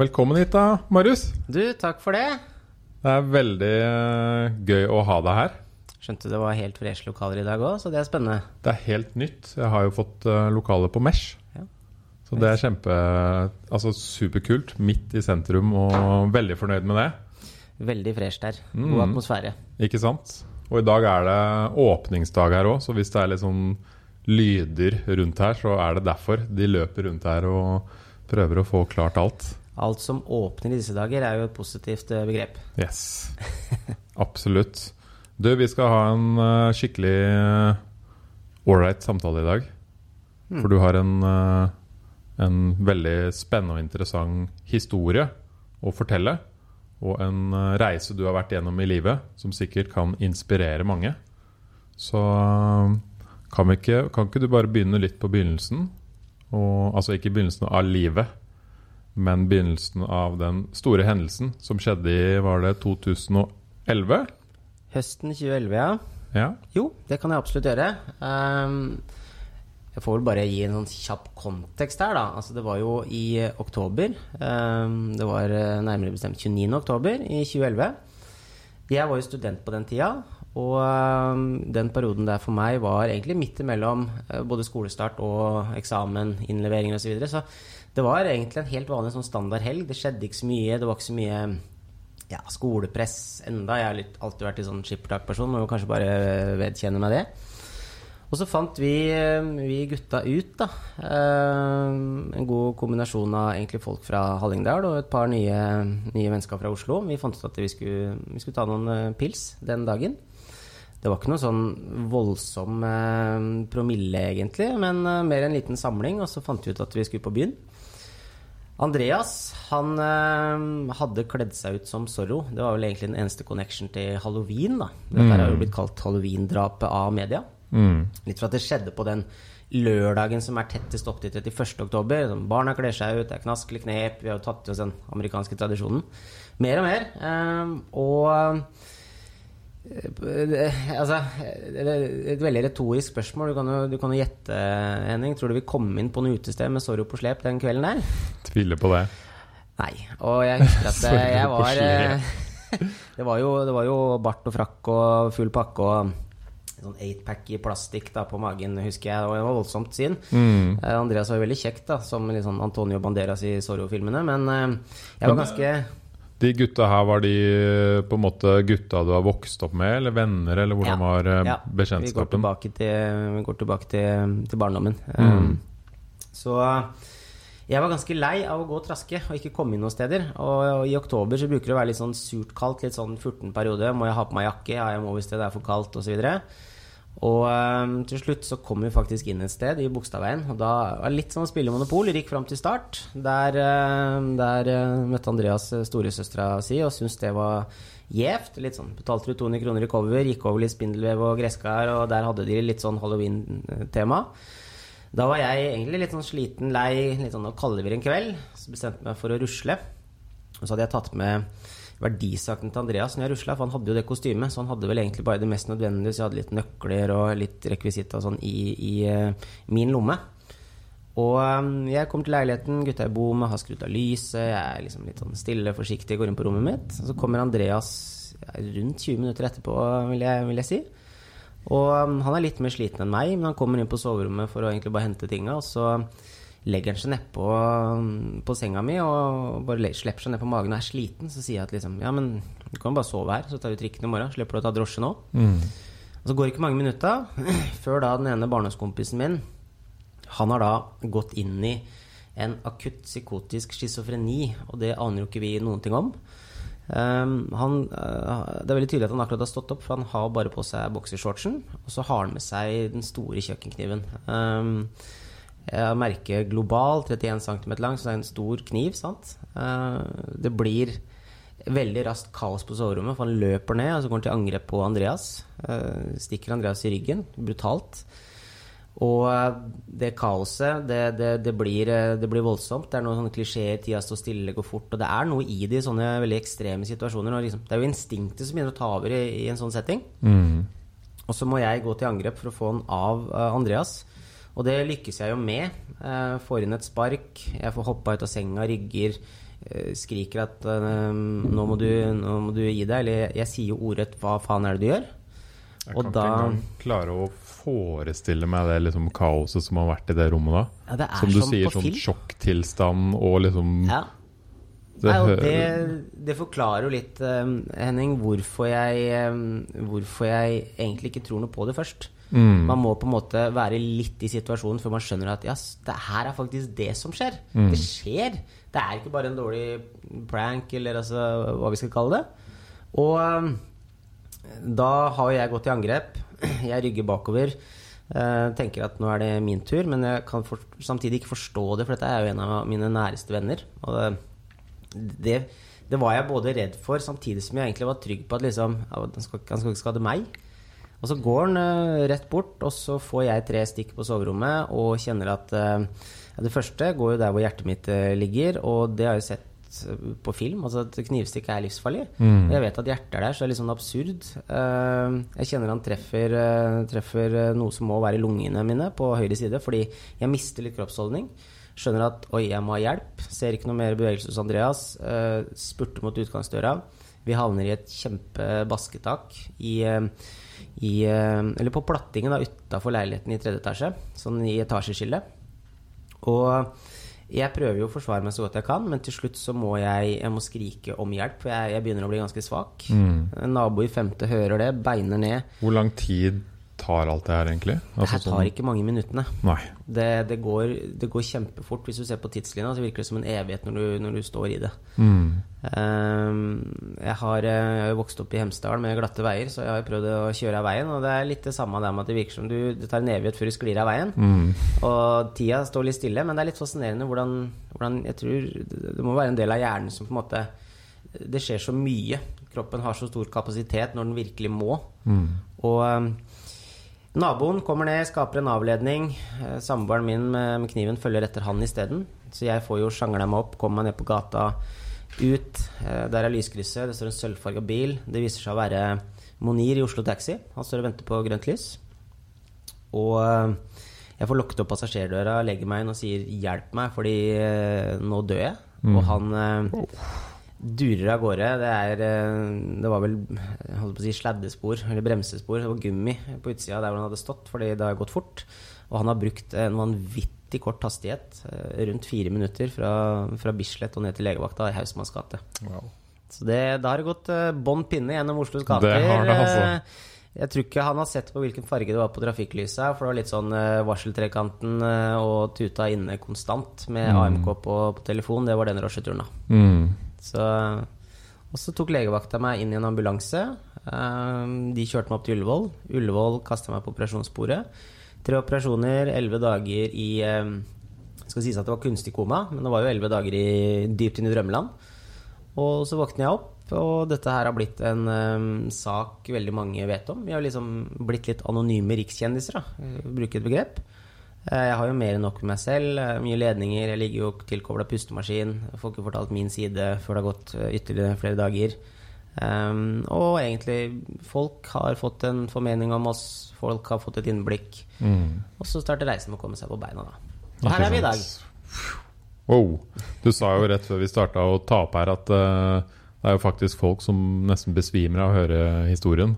Velkommen hit, da, Marius. Du, takk for det. Det er veldig eh, gøy å ha deg her. Skjønte det var helt freshe lokaler i dag òg, så det er spennende. Det er helt nytt. Jeg har jo fått uh, lokaler på Mesh. Ja. Så det er kjempe Altså superkult. Midt i sentrum, og veldig fornøyd med det. Veldig fresh der. God Mm. atmosfære. Ikke sant? Og i dag er det åpningsdag her òg, så hvis det er litt sånn lyder rundt her, så er det derfor de løper rundt her og prøver å få klart alt. Alt som åpner i disse dager, er jo et positivt eh, begrep. Yes. Absolutt. Du, vi skal ha en eh, skikkelig ålreit samtale i dag. For du har en, eh, en veldig spennende og interessant historie å fortelle. Og en eh, reise du har vært gjennom i livet, som sikkert kan inspirere mange. Så eh, kan, ikke, kan ikke du bare begynne litt på begynnelsen? Og, altså ikke begynnelsen av livet, men begynnelsen av den store hendelsen som skjedde i var det 2011? Høsten 2011, ja. Ja. Jo, det kan jeg absolutt gjøre. Um, jeg får vel bare gi en sånn kjapp kontekst her, da. Altså, det var jo i oktober. Um, det var eh, nærmere bestemt 29. oktober i 2011. Jeg var jo student på den tida, og ehm, den perioden der for meg var egentlig midt imellom eh, både skolestart og eksamen, innleveringer osv. Så, videre. så det var egentlig en helt vanlig sånn standard helg. Det skjedde ikke så mye. Det var ikke så mye ja, skolepress enda. Jeg har litt, alltid vært en sånn skippertak-person, må jo kanskje bare vedkjenne meg det. Og så fant vi, vi gutta ut, da. eh, En god kombinasjon av egentlig folk fra Hallingdal og et par nye, nye mennesker fra Oslo. Vi fant ut at vi skulle, vi skulle ta noen eh, pils den dagen. Det var ikke noe sånn voldsom eh, promille, egentlig, men mer en liten samling. Og så fant vi ut at vi skulle på byen. Andreas han eh, hadde kledd seg ut som Zorro. Det var vel egentlig den eneste connection til halloween. da Dette mm. har jo blitt kalt halloween-drapet av media. Mm. Litt for at det skjedde på den lørdagen som er tettest opp til 31. oktober. Barna kler seg ut, det er knaskelig knep. Vi har jo tatt til oss den amerikanske tradisjonen. Mer og mer. Eh, og Altså, det er et veldig retorisk spørsmål. Du kan, jo, du kan jo gjette, Henning. Tror du vi kom inn på noe utested med Zorro på slep den kvelden der? Tviler på det. Nei. Og jeg husker at eh, jeg var eh, det, var jo, det var jo bart og frakk og full pakke og sånn eightpack i plastikk da på magen, husker jeg. Og det var voldsomt syn. Mm. Eh, Andreas var jo veldig kjekk, da, som sånn Antonio Banderas i Zorro-filmene. Men eh, jeg var ganske De gutta her, var de eh, på en måte gutta du har vokst opp med, eller venner, eller hvordan Ja, var ja. ja, Vi går tilbake til, vi går tilbake til, til barndommen. Mm. Um, så jeg var ganske lei av å gå og traske og ikke komme inn noen steder. Og, og i oktober så bruker det å være litt sånn surt kaldt, litt sånn 14 periode. Må jeg ha på meg jakke? Ja, jeg må hvis det er for kaldt, osv. Og, og um, til slutt så kom vi faktisk inn et sted i Bogstadveien. Og da var det litt sånn å spille Monopol. Gikk fram til start. Der, uh, der uh, møtte Andreas uh, storesøstera si og syntes det var gjevt. Litt sånn, betalte du 200 kroner i cover, gikk over litt spindelvev og gresskar, og der hadde de litt sånn halloween-tema. Da var jeg egentlig litt sånn sliten, lei, litt sånn kaldere en kveld. Så bestemte jeg meg for å rusle. Og så hadde jeg tatt med verdisakene til Andreas når jeg rusla, for han hadde jo det kostymet. Så han hadde vel egentlig bare det mest nødvendige, så jeg hadde litt nøkler og litt rekvisitt og sånn i, i uh, min lomme. Og eh, jeg kommer til leiligheten, gutta i bomet har skrudd av lyset, jeg er liksom litt sånn stille, forsiktig, går inn på rommet mitt. Så kommer Andreas rundt 20 minutter etterpå, vil jeg, vil jeg si. Og um, han er litt mer sliten enn meg, men han kommer inn på soverommet for å egentlig bare hente tinga, og så legger han seg nedpå um, på senga mi og bare slipper seg ned på magen og er sliten. Så sier jeg at liksom Ja, men du kan bare sove her, så tar du trikken i morgen. Slipper du å ta drosje nå. Mm. Og så går det ikke mange minutta før da den ene barndomskompisen min Han har da gått inn i en akutt psykotisk schizofreni, og det aner jo ikke vi noen ting om. Um, han, uh, det er veldig tydelig at han akkurat har stått opp, for han har bare på seg boksershortsen. Og så har han med seg den store kjøkkenkniven. Um, jeg merker global, 31 cm lang, så det er en stor kniv. sant? Uh, det blir veldig raskt kaos på soverommet, for han løper ned og så går han til angrep på Andreas. Uh, stikker Andreas i ryggen, brutalt. Og eh, det kaoset, det, det, det, blir, eh, det blir voldsomt. Det er noen sånne klisjeer, tida står stille, går fort. Og det er noe i det i sånne veldig ekstreme situasjoner. Og liksom, det er jo instinktet som begynner å ta over i, i en sånn setting. Mm. Og så må jeg gå til angrep for å få han av eh, Andreas. Og det lykkes jeg jo med. Jeg får inn et spark, jeg får hoppa ut av senga, rygger eh, skriker at eh, nå, må du, 'nå må du gi deg', eller jeg, sier jo ordrett 'hva faen er det du gjør'? Jeg Og kan da- ikke engang klare å forestille meg det liksom kaoset som har vært i det rommet da. Ja, det Som du som sier, sånn film. sjokktilstand og liksom Ja. det Nei, det, det forklarer jo litt, eh, Henning, hvorfor jeg, eh, hvorfor jeg egentlig ikke tror noe på det først. Mm. Man må på en måte være litt i situasjonen før man skjønner at ja, det her er faktisk det som skjer. Mm. Det skjer. Det er ikke bare en dårlig prank, eller altså hva vi skal kalle det. Og eh, da har jeg gått i angrep. Jeg rygger bakover. eh, tenker at nå er det min tur, men jeg kan for, samtidig ikke forstå det, for dette er jo en av mine næreste venner. Og det, det, det var jeg både redd for, samtidig som jeg egentlig var trygg på at liksom, han, skal, han skal ikke skade meg. Og så går han eh, rett bort, og så får jeg tre stikk på soverommet og kjenner at ja, Det første går jo der hvor hjertet mitt eh, ligger, og det har jeg sett på film. Altså at knivstikk er livsfarlig. Og jeg vet at hjertet er der, så det er litt sånn absurd. Jeg kjenner han treffer, treffer noe som må være i lungene mine på høyre side, fordi jeg mister litt kroppsholdning. Skjønner at oi, jeg må ha hjelp. Ser ikke noe mer bevegelse hos Andreas. spurter mot utgangsdøra. Vi havner i et kjempebasketak i, eh, i eh, Eller på plattingen utafor leiligheten i tredje etasje. Sånn i etasjeskillet. Og jeg prøver jo å forsvare meg så godt jeg kan, men til slutt så må jeg, jeg må skrike om hjelp. For jeg, jeg begynner å bli ganske svak. En nabo i femte hører det, beiner ned. Hvor lang tid tar alt det her, egentlig? Det Altså her tar ikke mange minuttene. Det, det, går, det går kjempefort. Hvis du ser på tidslinja, så virker det som en evighet når du, når du står i det. Mm. Ehm, jeg har jeg har jo vokst opp i Hemsedal med glatte veier, så jeg har prøvd å kjøre av veien. Og det er litt det samme der med at det virker som du Det tar en evighet før du sklir av veien. Mm. Og tida står litt stille, men det er litt fascinerende hvordan, hvordan Jeg tror det det må være en del av hjernen som på en måte Det skjer så mye. Kroppen har så stor kapasitet når den virkelig må. Mm. Og ehm, Naboen kommer ned, skaper en avledning. Eh, Samboeren min med, kniven følger etter han isteden. Så jeg får jo sjangla meg opp, kommer meg ned på gata, ut. Eh, Der er lyskrysset, det står en sølvfarga bil. Det viser seg å være Monir i Oslo Taxi. Han står og venter på grønt lys. Og eh, jeg får lukket opp passasjerdøra, legger meg inn og sier 'hjelp meg', fordi nå dør jeg. Og han eh, durer av gårde. Det er eh, Det var vel holdt på å si sleddespor, eller bremsespor. Det var gummi på utsida der hvor han hadde stått, fordi det har gått fort. Og han har brukt en vanvittig kort hastighet, eh, rundt fire minutter, fra, fra Bislett og ned til legevakta i Hausmanns gate. Wow. Så det, da har det gått uh, bånn pinne gjennom Oslos gater. Det har det, altså. Eh, Jeg tror ikke han har sett på hvilken farge det var på trafikklyset, for det var litt sånn varseltrekanten eh, og tuta inne konstant med AMK på, på telefon. Det var den rusheturen, da. Mm. Så, og så tok legevakta meg inn i en ambulanse. Eh, De kjørte meg opp til Ullevål. Ullevål kasta meg på operasjonsbordet. Tre operasjoner, elleve dager i eh, skal sies at det var kunstig koma, men det var jo elleve dager i, dypt inn i drømmeland. Og så våkner jeg opp, og dette her har blitt en eh, sak veldig mange vet om. Vi har liksom blitt litt anonyme rikskjendiser, da, eh, bruke et begrep. Eh, Jeg har jo mer enn nok med meg selv. eh, Mye ledninger. Jeg ligger jo tilkobla pustemaskin. Jeg får ikke fortalt min side før det har gått eh, ytterligere flere dager. Um, og egentlig, folk har fått en formening om oss. Folk har fått et innblikk. Mm. Og så starter reisen med å komme seg på beina, da. Og her er vi i dag. Wow. Du sa jo rett før vi starta å ta opp her at uh, det er jo faktisk folk som nesten besvimer av å høre historien.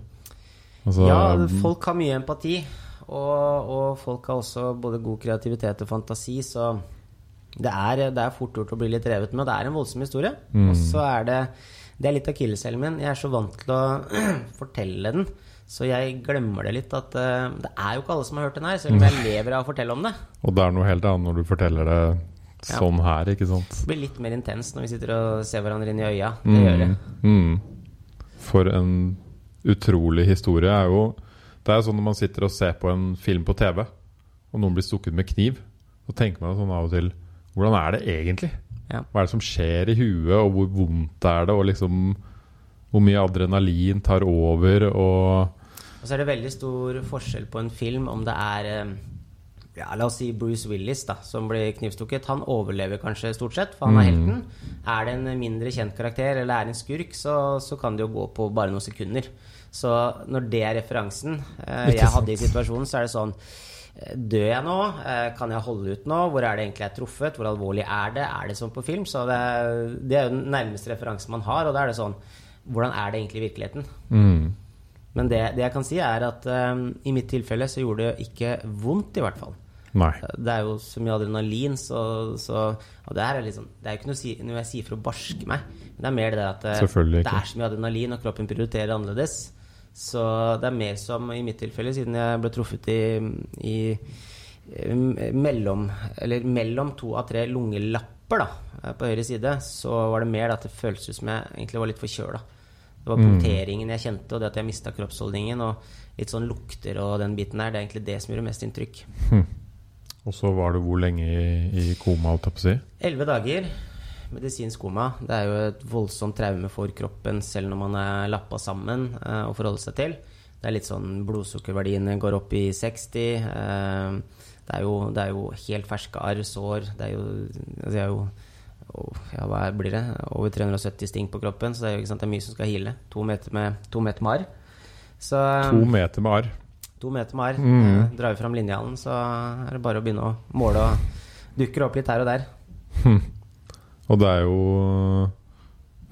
Altså, Ja, folk har mye empati. Og, og folk har også både god kreativitet og fantasi, så det er, det er fort gjort å bli litt revet med. Og det er en voldsom historie. Og så er det Det er litt av akilleshælen min. Jeg er så vant til å fortelle den. Så jeg glemmer det litt at uh, det er jo ikke alle som har hørt den her, selv om jeg lever av å fortelle om det. Og det er noe helt annet når du forteller det sånn her, ikke sant? Det blir litt mer intenst når vi sitter og ser hverandre inn i øya. Det gjør det. Mm. For en utrolig historie er jo Det er sånn når man sitter og ser på en film på TV, og noen blir stukket med kniv, så tenker man sånn av og til Hvordan er det egentlig? Hva er det som skjer i huet, og hvor vondt er det, og liksom Hvor mye adrenalin tar over, og Og så er det veldig stor forskjell på en film om det er eh, ja, La oss si Bruce Willis, da, som blir knivstukket. Han overlever kanskje stort sett, for han er helten. Er det en mindre kjent karakter, eller er det en skurk, så, så kan det jo gå på bare noen sekunder. Så når det er referansen eh, jeg hadde i situasjonen, så er det sånn Dør jeg nå? Eh, kan jeg holde ut nå? Hvor er det egentlig jeg er truffet? Hvor alvorlig er det? Er det sånn på film? Så det, det er jo den nærmeste referansen man har, og da er det sånn Hvordan er det egentlig i virkeligheten? Mm. Men det, det jeg kan si, er at um, i mitt tilfelle så gjorde det ikke vondt, i hvert fall. Nei. Det er jo så mye adrenalin, så, så Og det her er liksom Det er jo ikke noe, si, noe jeg sier for å barske meg, men det er mer det at eh, det er så mye adrenalin, og kroppen prioriterer annerledes. Så det er mer som i mitt tilfelle, siden jeg ble truffet i, i mellom, eller mellom to av tre lungelapper da, på høyre side, så var det mer at det føltes som jeg egentlig var litt forkjøla. Det var mm. punkteringen jeg kjente, og det at jeg mista kroppsholdningen. Og litt sånn lukter og den biten der. Det er egentlig det som gjorde mest inntrykk. Hm. Og så var du hvor lenge i, i koma, holdt jeg på å si? Elleve dager medisinsk koma. Det er jo et voldsomt traume for kroppen selv når man er lappa sammen eh, å forholde seg til. Det er litt sånn blodsukkerverdiene går opp i 60. Eh, det, er jo, det, er jo, helt ferske arr, sår. Det er jo, det er jo ja, hva blir det? Over 370 sting på kroppen, så det er jo sant, det er mye som skal hile. To meter med, to meter med arr. Så, to meter med arr. To meter med arr. Mm. Eh, drar vi fram linjalen, så er det bare å begynne å måle og dukker opp litt her og der. Hm. Og det er jo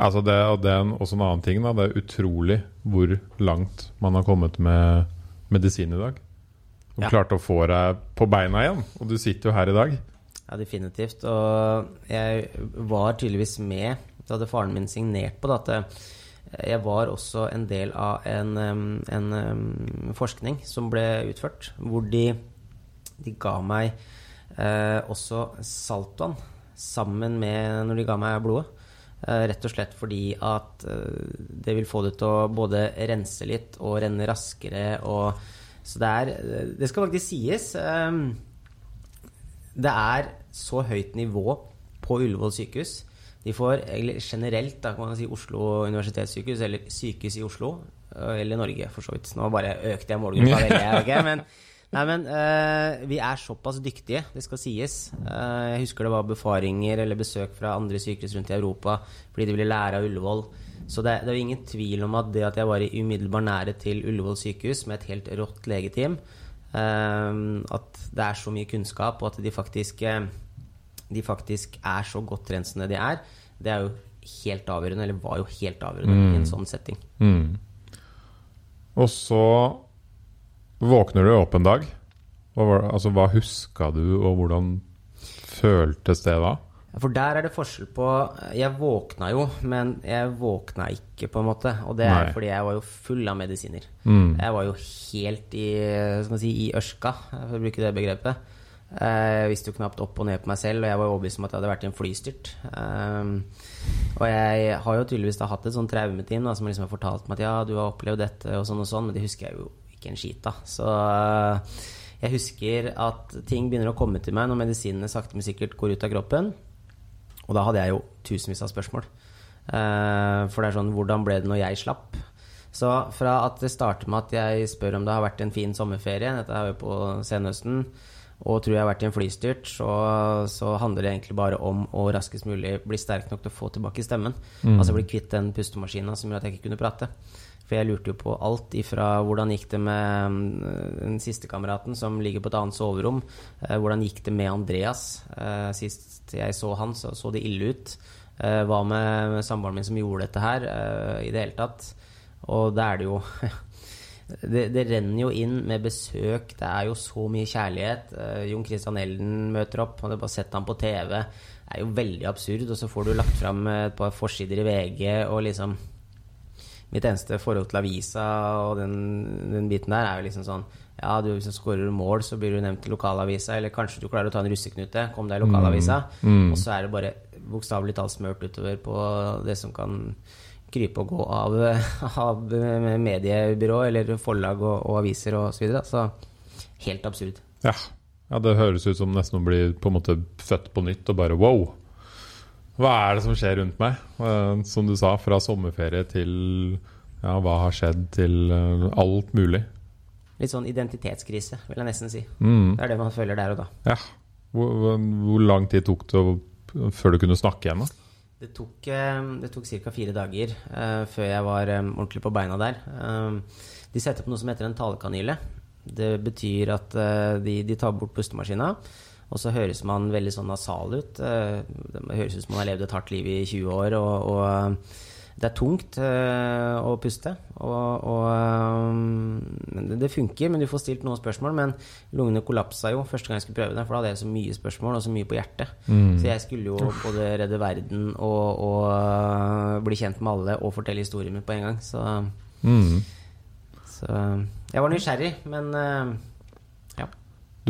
Altså det, og det er også en annen ting. Da. Det er utrolig hvor langt man har kommet med medisin i dag. Du ja. klarte å få deg på beina igjen, og du sitter jo her i dag. Ja, definitivt. Og jeg var tydeligvis med da hadde faren min signert på det. At jeg var også en del av en, en forskning som ble utført, hvor de, de ga meg eh, også saltvann sammen med når de ga meg blodet. Eh, rett og slett fordi at eh, det vil få det til å både rense litt og renne raskere. Og, så det er Det skal faktisk sies. Eh, det er så høyt nivå på Ullevål sykehus. De får generelt da kan man si Oslo universitetssykehus, eller sykehus i Oslo, eller Norge, for så vidt. Nå bare økte jeg målgruppa veldig. Okay? Men Nei, men uh, vi er såpass dyktige, det skal sies. Uh, jeg husker det var befaringer eller besøk fra andre sykehus rundt i Europa fordi de ville lære av Ullevål. Så det, det er ingen tvil om at det at jeg var i umiddelbar nære til Ullevål sykehus med et helt rått legeteam, uh, at det er så mye kunnskap, og at de faktisk, de faktisk er så godt rensende de er, det er jo helt avgjørende, eller var jo helt avgjørende mm. i en mm. sånn setting. Mm. Og så Våkner du opp en dag? Hva, var, altså, hva huska du, og hvordan føltes det da? For der er det forskjell på Jeg våkna jo, men jeg våkna ikke, på en måte. Og det er Nei. fordi jeg var jo full av medisiner. Mm. Jeg var jo helt i, si, i ørska, for å bruke det begrepet. Jeg visste jo knapt opp og ned på meg selv, og jeg var overbevist om at jeg hadde vært i en flystyrt. Um, og jeg har jo tydeligvis da hatt et sånt traumeteam da, som liksom har fortalt meg at ja, du har opplevd dette og sånn og sånn, men det husker jeg jo ikke en skit av. Så eh, jeg husker at ting begynner å komme til meg når medisinene sakte, men sikkert går ut av kroppen. Og da hadde jeg jo tusenvis av spørsmål. Eh, for det er sånn Hvordan ble det når jeg slapp? Så fra at det starter med at jeg spør om det har vært en fin sommerferie, dette er jo på senhøsten, og tror jeg har vært i en flystyrt, så, så, handler det egentlig bare om å raskest mulig bli sterk nok til å få tilbake stemmen. Mm. Altså bli kvitt den pustemaskina som gjør at jeg ikke kunne prate. For jeg lurte jo på alt ifra hvordan gikk det med mm, den siste kameraten som ligger på et annet soverom. Eh, hvordan gikk det med Andreas? Eh, sist jeg så han, så så det ille ut. Eh, hva med samboeren min som gjorde dette her, i det hele tatt? Og da er det jo det, det, renner jo inn med besøk. Det er jo så mye kjærlighet. Jon Christian Elden møter opp. Hadde bare sett ham på TV. Det er jo veldig absurd. Og så får du lagt fram et par forsider i VG og liksom mitt eneste forhold til avisa og den, den, biten der er jo liksom sånn Ja, du, hvis du skårer mål, så blir du nevnt i lokalavisa, eller kanskje du klarer å ta en russeknute, kom deg i lokalavisa. Mm. Mm. Og så er det bare bokstavelig talt smørt utover på det som kan krype og gå av, av mediebyrå eller forlag og, og aviser og så videre. Så helt absurd. Ja. ja, det høres ut som nesten å bli på en måte født på nytt og bare wow. Hva er det som skjer rundt meg? Eh, som du sa, fra sommerferie til ja, hva har skjedd, til eh, alt mulig. Litt sånn identitetskrise, vil jeg nesten si. Mm. Det er det man føler der og da. Ja. Hvor, hvor lang tid tok det før du kunne snakke igjen? da? Det tok, eh, det tok ca. fire dager uh, før jeg var um, ordentlig på beina der. Uh, de setter på noe som heter en talekanyle. Det betyr at uh, de, de tar bort pustemaskina. Og så høres man veldig sånn nasal ut. Eh, Det høres ut som man har levd et hardt liv i 20 år. Og, og eh, det er tungt eh, å puste. Og, og det, funker, men du får stilt noen spørsmål. Men lungene kollapsa jo første gang jeg skulle prøve det, for da hadde jeg så mye spørsmål og så mye på hjertet. Så jeg skulle jo både redde verden og, og bli kjent med alle og fortelle historien min på en gang. Så, Mm. så jeg var nysgjerrig, men.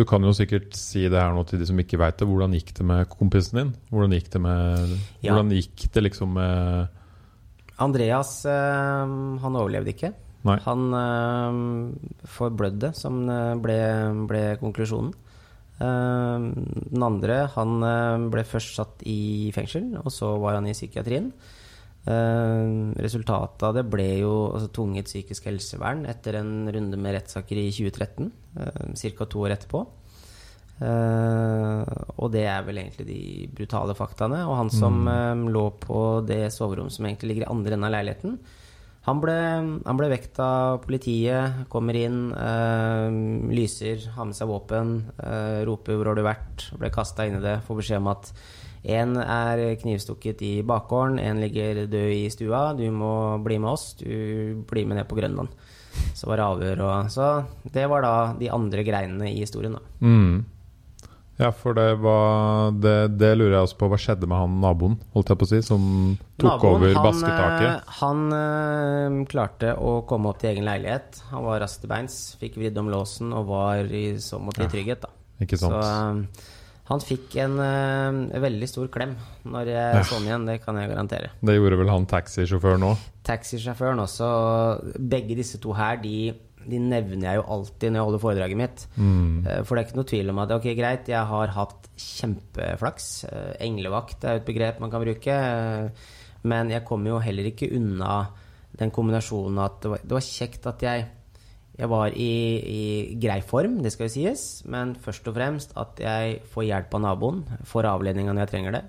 Du kan jo sikkert si det her nå til de som ikke veit det. Hvordan gikk det med kompisen din? Hvordan gikk det med Ja. Hvordan gikk det liksom med Andreas eh, han overlevde ikke. Nei. Han uh, forblødde, som eh, ble, ble konklusjonen. Eh, den andre han eh, ble først satt i fengsel, og så var han i psykiatrien. Eh, resultatet av det ble jo altså, tvunget psykisk helsevern etter en runde med rettssaker i 2013, eh, ca. to år etterpå. Eh, og det er vel egentlig de brutale faktaene. Og han som eh, lå på det soverommet som egentlig ligger i andre enden av leiligheten, han ble, han ble vekt av politiet, kommer inn, eh, lyser, har med seg våpen, eh, roper 'hvor har du vært', ble kasta inn i det, får beskjed om at én er knivstukket i bakgården, én ligger død i stua, du må bli med oss, du blir med ned på Grønland. Så var det avhør og Så det var da de andre greinene i historien, da. mm. Ja, for det var det, det lurer jeg også på. Hva skjedde med han naboen, holdt jeg på å si, som tok Naboen, over han, basketaket? eh, Han øh, klarte å komme opp til egen leilighet. Han var rask til beins, fikk vridd om låsen og var i så måte i trygghet. da Ikke sant? Så eh, han fikk en uh, veldig stor klem når jeg så ham igjen, det kan jeg garantere. Det gjorde vel han taxisjåføren òg? Taxisjåføren også. Begge disse to her, de, de nevner jeg jo alltid når jeg holder foredraget mitt. Mm. For det er ikke noe tvil om at ok, greit, jeg har hatt kjempeflaks. Eh, Englevakt er jo et begrep man kan bruke. eh, Men jeg kommer jo heller ikke unna den kombinasjonen at det var, det var kjekt at jeg jeg var i, i grei form, det skal jo sies, men først og fremst at jeg får hjelp av naboen, får avledninga når jeg trenger det.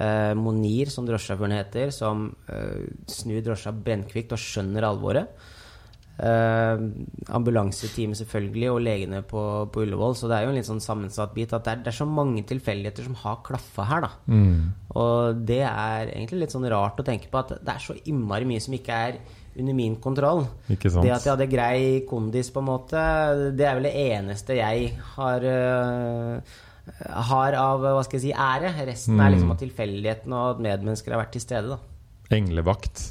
Eh, Monir, som drosjesjåføren heter, som eh, snur drosja brennkvikt og skjønner alvoret. Eh, ambulanseteamet selvfølgelig, og legene på, på Ullevål. Så det er jo en litt sånn sammensatt bit at det er, det er så mange tilfeldigheter som har klaffa her, da. Mm. Og det er egentlig litt sånn rart å tenke på at det er så innmari mye som ikke er under min kontroll. Ikke sant? Det at jeg hadde grei kondis, på en måte, det er vel det eneste jeg har uh, har av hva skal jeg si, ære. Resten er liksom av tilfeldigheten og at medmennesker har vært til stede. da Englevakt.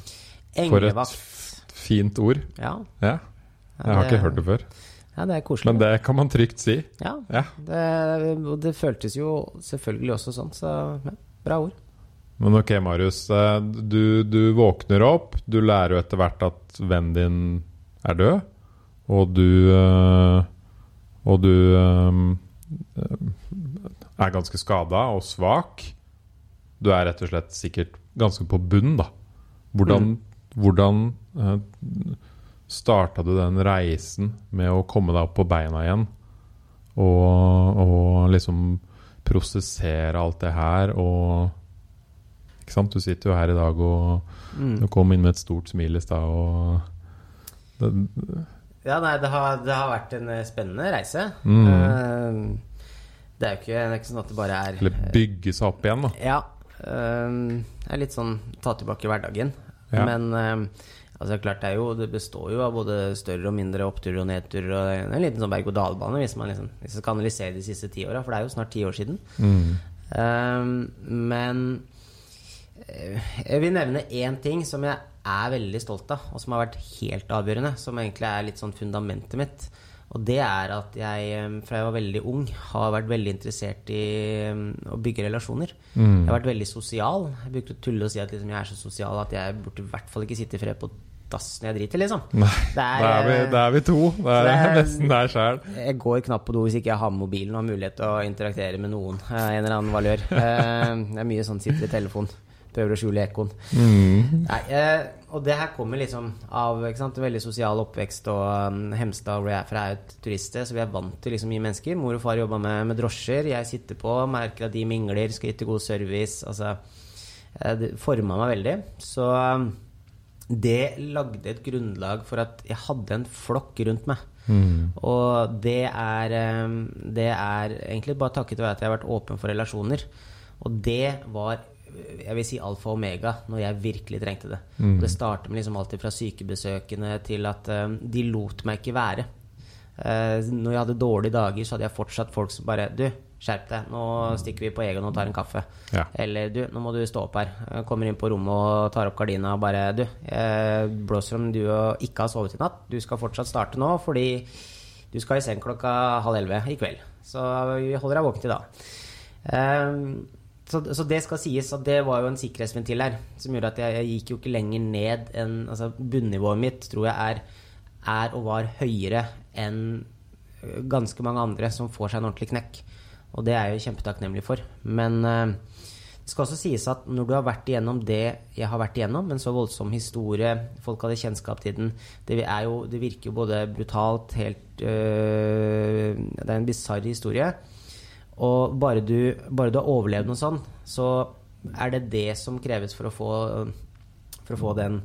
Englevakt. For et fint ord. Ja, Ja. Jeg har det- ikke hørt det før. ja, det er koselig. Men det kan man trygt si. Ja, Ja. det, det føltes jo selvfølgelig også sånn, så bra ord. Men ok, Marius. eh, Du, du våkner opp. Du lærer jo etter hvert at vennen din er død. Og du eh, Og du eh, er ganske skada og svak. Du er rett og slett sikkert ganske på bunnen, da. Hvordan, hvordan uh, starta du den reisen med å komme deg opp på beina igjen? Og, og liksom prosessere alt det her og? Du sitter jo her i dag og Mm. og kom inn med et stort smil i stad og det, Ja, nei, det har, det har vært en eh, spennende reise. Mm. Uh, det er jo ikke, det er ikke sånn at det bare er Eller bygge seg opp igjen, da. Ja. Uh, det er litt sånn ta tilbake hverdagen. Ja. Men uh, altså klart det er jo Det består jo av både større og mindre oppturer og nedturer. Og en liten sånn berg-og-dal-bane, hvis man liksom Hvis man kan analysere de siste ti åra. For det er jo snart ti år siden. Mm. Eh, men eh, jeg vil nevne én ting som jeg er veldig stolt av, og som har vært helt avgjørende. Som egentlig er litt sånn fundamentet mitt. Og det er at jeg eh, fra jeg var veldig ung, har vært veldig interessert i eh, å bygge relasjoner. Jeg har vært veldig sosial. Jeg bruker å tulle og si at liksom, jeg er så sosial at jeg burde i hvert fall ikke sitte i fred på dassen jeg driter, liksom. Nei, Det er, vi, eh, da er vi to. Det er, er- nesten der sjæl. jeg går knapt på do hvis ikke jeg har med mobilen og har mulighet til å interaktere med noen. eh, En eller annen valør. Eh, Det er mye sånn sitter i telefon. Prøver å skjule ekkoen. Mm. Nei, eh, og det her kommer liksom av sant, veldig sosial oppvekst. Og um, Hemstad, hvor jeg er fra, er et turiststed, så vi er vant til liksom mye mennesker. Mor og far jobba med, med drosjer. Jeg sitter på, merker at de mingler, skal yte god service. Altså, eh, det forma meg veldig. Så um, det lagde et grunnlag for at jeg hadde en flokk rundt meg. Mm. Og det er, eh, det er egentlig bare takket være at jeg har vært åpen for relasjoner. Og det var jeg vil si alfa og omega når jeg virkelig trengte det. Mm. Det startet med liksom alltid fra sykebesøkene til at eh, de lot meg ikke være. Uh, når jeg hadde dårlige dager, så hadde jeg fortsatt folk som bare Du, skjerp deg. Nå stikker vi på Egon og tar en kaffe. Ja. Eller du, nå må du stå opp her. Jeg kommer inn på rommet og tar opp gardina og bare Du, jeg blåser om du ikke har sovet i natt. Du skal fortsatt starte nå fordi du skal i seng klokka halv elleve i kveld. Så vi holder deg våken til da. Um, så, så, det skal sies at det var jo en sikkerhetsventil her som gjorde at jeg, jeg gikk jo ikke lenger ned enn altså Bunnivået mitt tror jeg er, er og var høyere enn ganske mange andre som får seg en ordentlig knekk. Og det er jeg jo kjempetakknemlig for. Men uh, det skal også sies at når du har vært igjennom det jeg har vært igjennom, en så voldsom historie, folk hadde kjennskap til den Det, jo, det virker jo både brutalt, helt uh, Det er en bisarr historie. Og bare du, bare du har overlevd noe sånn, så er det det som kreves for å få, for å få den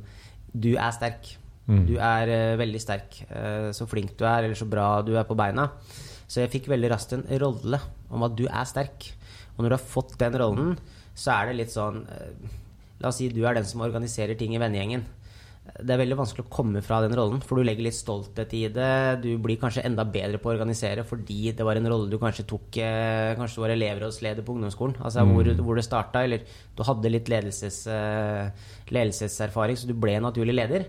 Du er sterk. Mm. Du er uh, veldig sterk. Uh, så flink du er, eller så bra du er på beina. Så jeg fikk veldig raskt en rolle om at du er sterk. Og når du har fått den rollen, så er det litt sånn uh, La oss si du er den som organiserer ting i vennegjengen det er veldig vanskelig å komme fra den rollen, for du legger litt stolthet i det. Du blir kanskje enda bedre på å organisere fordi det var en rolle du kanskje tok eh, Kanskje du var elevrådsleder på ungdomsskolen, altså mm. hvor, hvor, det starta, eller du hadde litt ledelses, uh, ledelseserfaring, så du ble naturlig leder.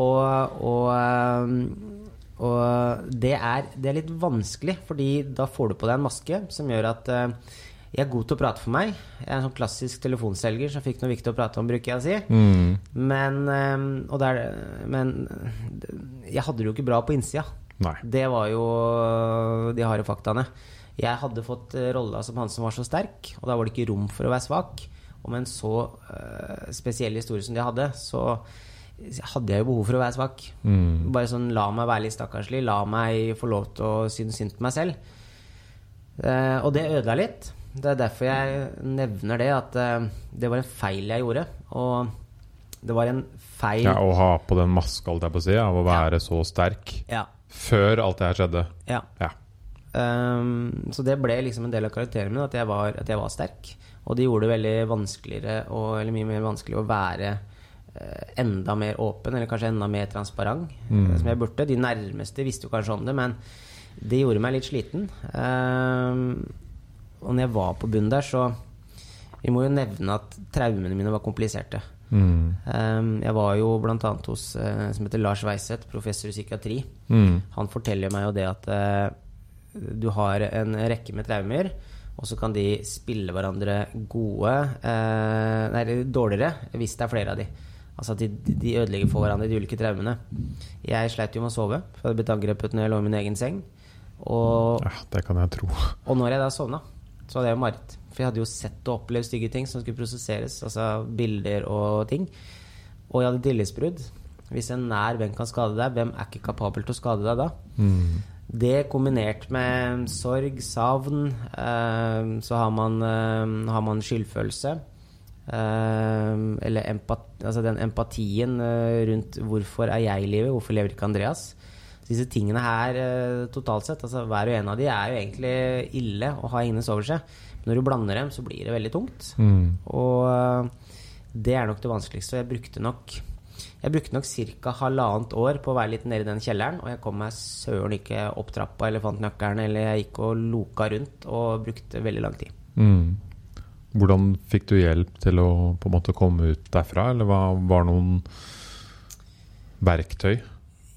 Og, og, um, og det, er, det, er, litt vanskelig, fordi da får du på deg en maske som gjør at jeg er god til å prate for meg. Jeg er en sånn klassisk telefonselger som fikk noe viktig å prate om, bruker jeg å si. Mm. Men, ehm, der, men, jeg hadde det jo ikke bra på innsida. Nei. Det var jo de harde faktaene. Jeg hadde fått eh, rolla som han som var så sterk, og da var det ikke rom for å være svak. Og med en så uh, spesiell historie som de hadde, så hadde jeg jo behov for å være svak. Mm. Bare sånn la meg være litt stakkarslig. La meg få lov til å synes synd på meg selv. Uh, og det ødela litt. Det er derfor jeg nevner det, at uh, det var en feil jeg gjorde. Og det var en feil Ja, Å ha på den maska, holdt jeg på å si, av å være ja. så sterk ja. før alt det her skjedde. Ja. ja. Um, så det ble liksom en del av karakteren min, at jeg var, at jeg var sterk. Og det gjorde det veldig vanskeligere, og, eller mye mer vanskelig å være uh, enda mer åpen, eller kanskje enda mer transparent, mm. som jeg burde. De nærmeste visste jo kanskje om det, men det gjorde meg litt sliten. Um, og når jeg var på bunnen der, så Vi må jo nevne at traumene mine var kompliserte. Mm. Um, jeg var jo bl.a. hos uh, som heter Lars Weiseth, professor i psykiatri. Mm. Han forteller meg jo det at uh, du har en rekke med traumer, og så kan de spille hverandre gode uh, Nei, dårligere hvis det er flere av de. Altså at de, de ødelegger for hverandre, de ulike traumene. Jeg sleit jo med å sove, for jeg hadde blitt angrepet når jeg lå i min egen seng. Og, ja, det kan jeg tro. Og når jeg da sovna, så hadde jeg jo mareritt. For jeg hadde jo sett og opplevd stygge ting som skulle prosesseres. Altså bilder og ting. Og jeg hadde tillitsbrudd. Hvis en nær venn kan skade deg, hvem er ikke kapabel til å skade deg da? Mm. Det kombinert med sorg, savn, eh, så har man, eh, har man skyldfølelse. Eh, eller empati, altså den empatien eh, rundt 'hvorfor er jeg i livet', hvorfor lever ikke Andreas? Disse tingene her eh, totalt sett, altså hver og en av de er jo egentlig ille å ha hengende over seg. Men når du blander dem, så blir det veldig tungt. Mm. Og eh, det er nok det vanskeligste. Jeg brukte nok jeg brukte nok ca. halvannet år på å være litt nede i den kjelleren, og jeg kom meg søren ikke opp trappa eller fant nøkkelen, eller jeg gikk og loka rundt og brukte veldig lang tid. Mm. Hvordan fikk du hjelp til å på en måte komme ut derfra, eller hva var noen verktøy?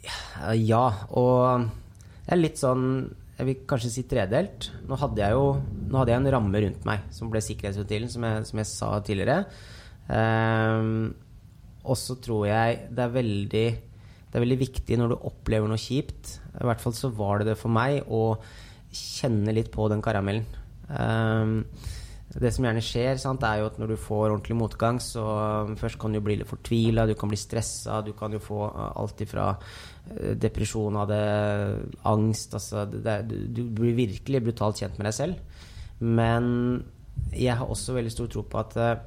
Ja, og det er litt sånn Jeg vil kanskje si tredelt. Nå hadde jeg jo hadde jeg en ramme rundt meg som ble sikkerhetsventilen, som, som, jeg sa tidligere. Um, og så tror jeg det er veldig det er veldig viktig når du opplever noe kjipt, i hvert fall så var det det for meg, å kjenne litt på den karamellen. Um, det som gjerne skjer, sant, er jo at når du får ordentlig motgang, så først kan du bli litt fortvila, du kan bli stressa, du kan jo få alt ifra Eh, depresjon av det, angst altså det, Du blir virkelig brutalt kjent med deg selv. Men jeg har også veldig stor tro på at uh,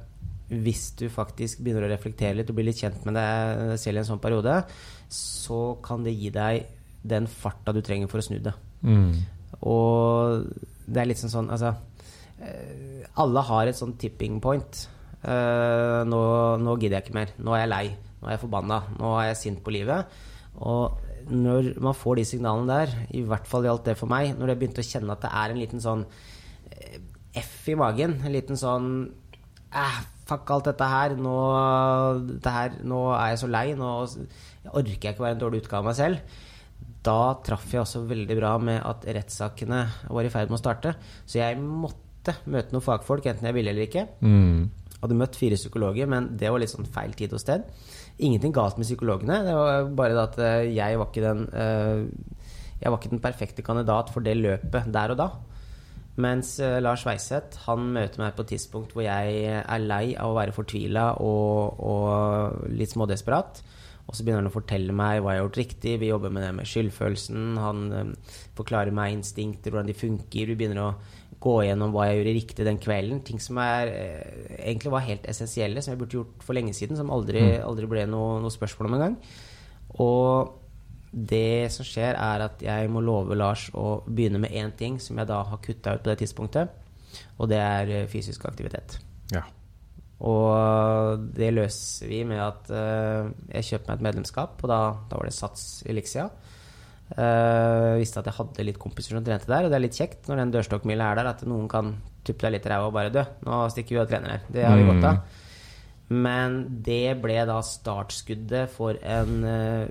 hvis du faktisk begynner å reflektere litt og blir litt kjent med deg selv i en sånn periode, så kan det gi deg den farta du trenger for å snu det. Mm. Og det er litt sånn sånn Altså Alle har et sånn tipping point. Eh, nå, nå gidder jeg ikke mer. Nå er jeg lei. Nå er jeg forbanna. Nå er jeg sint på livet. Og når man får de signalene der, i hvert fall gjaldt det for meg, når jeg begynte å kjenne at det er en liten sånn eh, F i magen, en liten sånn eh, Fuck alt dette her. Nå, dette her. nå er jeg så lei. Nå orker jeg ikke være en dårlig utgave av meg selv da traff jeg også veldig bra med at rettssakene var i ferd med å starte. Så jeg måtte møte noen fagfolk, enten jeg ville eller ikke. Mm. Hadde møtt fire psykologer, men det var litt sånn feil tid og sted. Ingenting galt med psykologene, det var bare at eh, jeg var ikke den eh, Jeg var ikke den perfekte kandidat for det løpet der og da. Mens eh, Lars Weiseth han møter meg på et tidspunkt hvor jeg er lei av å være fortvila og, og litt smådesperat. Og så begynner han å fortelle meg hva jeg har gjort riktig. Vi jobber med det med skyldfølelsen. Han um, forklarer meg instinkter, hvordan de funker. Vi begynner å gå gjennom hva jeg gjorde riktig den kvelden. Ting som er, eh, egentlig var helt essensielle, som jeg burde gjort for lenge siden. Som aldri, mm. aldri ble noe, noe, spørsmål om engang. Og det som skjer, er at jeg må love Lars å begynne med én ting som jeg da har kutta ut på det tidspunktet. Og det er eh, fysisk aktivitet. Ja. Og det løser vi med at uh, jeg kjøper meg et medlemskap, og da, da var det Sats Elixia. Uh, visste at jeg hadde litt kompiser som trente der, og det er litt kjekt når den dørstokkmila er der, at noen kan tuppe deg litt i ræva og bare dø. Nå stikker vi og trener her. Det har vi godt av. Men det ble da startskuddet for en uh,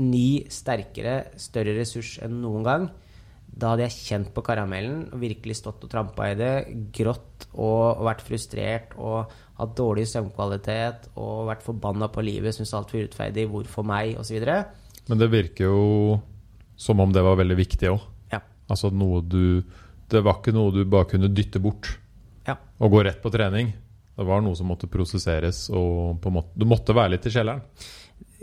ny, sterkere, større ressurs enn noen gang. Da hadde jeg kjent på karamellen og virkelig stått og trampa i det. Grått og vært frustrert og hatt dårlig søvnkvalitet og vært forbanna på livet, syntes alt var urettferdig, hvorfor meg, osv. Men det virker jo som om det var veldig viktig òg. Ja. Altså noe du Det var ikke noe du bare kunne dytte bort ja. og gå rett på trening. Det var noe som måtte prosesseres, og måte, du måtte være litt i kjelleren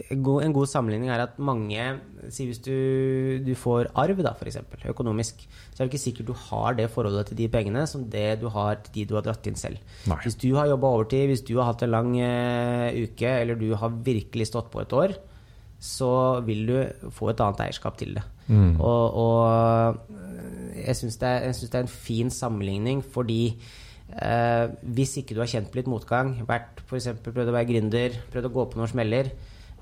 en god sammenligning er at mange Si hvis du, du får arv, da, f.eks., økonomisk, så er det ikke sikkert du har det forholdet til de pengene som det du har til de du har dratt inn selv. Nei. Hvis du har jobba overtid, hvis du har hatt en lang uh, uke, eller du har virkelig stått på et år, så vil du få et annet eierskap til det. Mm. Og, og, jeg syns det, det, er en fin sammenligning fordi eh, hvis ikke du har kjent på litt motgang, vært f.eks. prøvd å være gründer, prøvd å gå på noen smeller,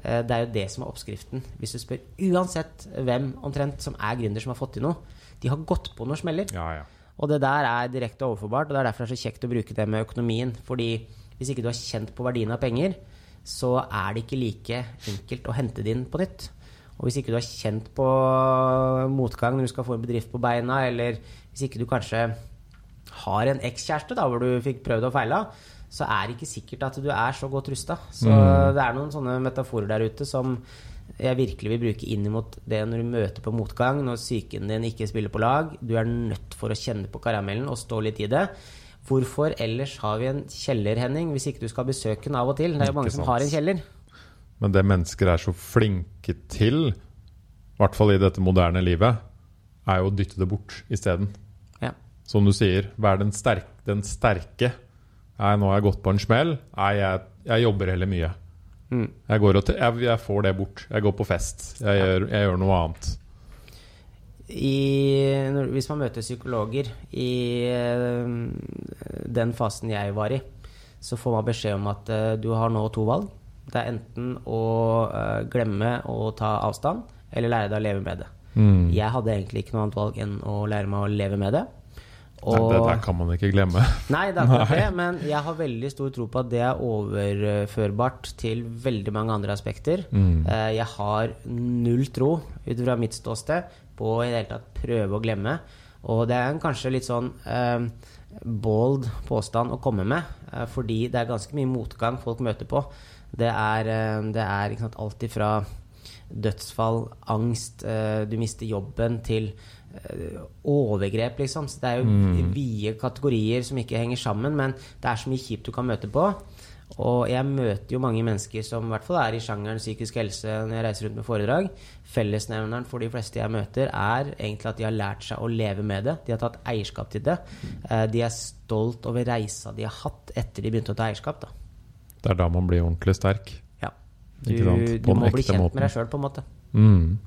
Eh, det er jo det som er oppskriften. Hvis du spør uansett hvem omtrent som er gründer som har fått til noe, de har gått på noen smeller. Ja, ja. Og det der er direkte overforbart, og det er derfor det er så kjekt å bruke det med økonomien. Fordi hvis ikke du har kjent på verdien av penger, så er det ikke like enkelt å hente det inn på nytt. Og hvis ikke du har kjent på motgang når du skal få en bedrift på beina, eller hvis ikke du kanskje har en ekskjæreste da, hvor du fikk prøvd og feila, så er det ikke sikkert at du er så godt rusta. Så mm. det er noen sånne metaforer der ute som jeg virkelig vil bruke inn mot det når du møter på motgang, når psyken din ikke spiller på lag. Du er nødt for å kjenne på karamellen og stå litt i det. Hvorfor ellers har vi en kjeller, Henning, hvis ikke du skal besøke den av og til? Det er jo mange som har en kjeller. Men det mennesker er så flinke til, i hvert fall i dette moderne livet, er jo å dytte det bort isteden. Ja. Som du sier, vær den, sterk, den sterke Nei, nå har jeg gått på en smell. Nei, jeg, jeg jobber heller mye. Mm. Jeg, jeg, jeg, får det bort. Jeg går på fest. Jeg, ja. gjør, jeg gjør, noe annet. I, hvis man møter psykologer i uh, den fasen jeg var i, så får man beskjed om at uh, du har nå to valg. Det er enten å uh, glemme å ta avstand, eller lære deg å leve med det. Mm. Jeg hadde egentlig ikke noe annet valg enn å lære meg å leve med det. Og, nei, det der kan man ikke glemme. Nei, det er akkurat det, men jeg har veldig stor tro på at det er overførbart til veldig mange andre aspekter. Mm. Uh, jeg har null tro, ut fra mitt ståsted, på i det hele tatt prøve å glemme. Og det er en kanskje litt sånn eh, bold påstand å komme med, eh, fordi det er ganske mye motgang folk møter på. Det er, eh, det er sant, alt ifra dødsfall, angst, eh, du mister jobben, til Eh, overgrep, liksom. Så det er jo mm. vide kategorier som ikke henger sammen, men det er så mye kjipt du kan møte på. Og jeg møter jo mange mennesker som i hvert fall er i sjangeren psykisk helse når jeg reiser rundt med foredrag. Fellesnevneren for de fleste jeg møter, er egentlig at de har lært seg å leve med det. De har tatt eierskap til det. Eh, de er stolt over reisa de har hatt etter de begynte å ta eierskap. Da. Det er da man blir ordentlig sterk. Ja. Du, du må bli kjent måten. med deg sjøl, på en måte. Mm.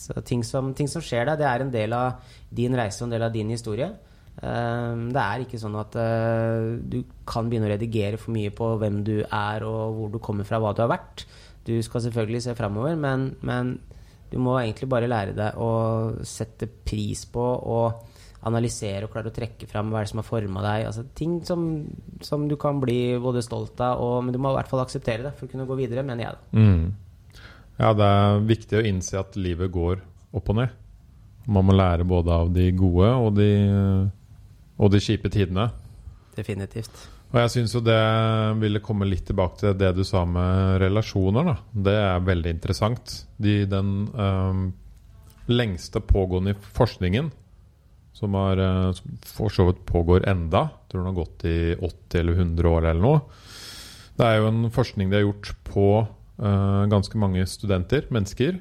Så ting som, ting som skjer deg, det er en del av din reise og en del av din historie. Eh, det er ikke sånn at eh, du kan begynne å redigere for mye på hvem du er og hvor du kommer fra, hva du har vært. Du skal selvfølgelig se framover, men, men du må egentlig bare lære deg å sette pris på og analysere og klare å trekke fram hva som har forma deg. Altså, ting som, som, du kan bli både stolt av, og, men du må i hvert fall akseptere det for å kunne gå videre, mener jeg. Mm. Ja, det er viktig å innse at livet går opp og ned. Man må lære både av de gode og de, og de kjipe tidene. Definitivt. Og jeg syns jo det ville komme litt tilbake til det du sa med relasjoner. Da. Det er veldig interessant. De, den um, lengste pågående forskningen som, har, eh, for så vidt pågår enda. Tror den har gått i 80 eller 100 år eller noe. Det er jo en forskning de har gjort på uh, ganske mange studenter, mennesker,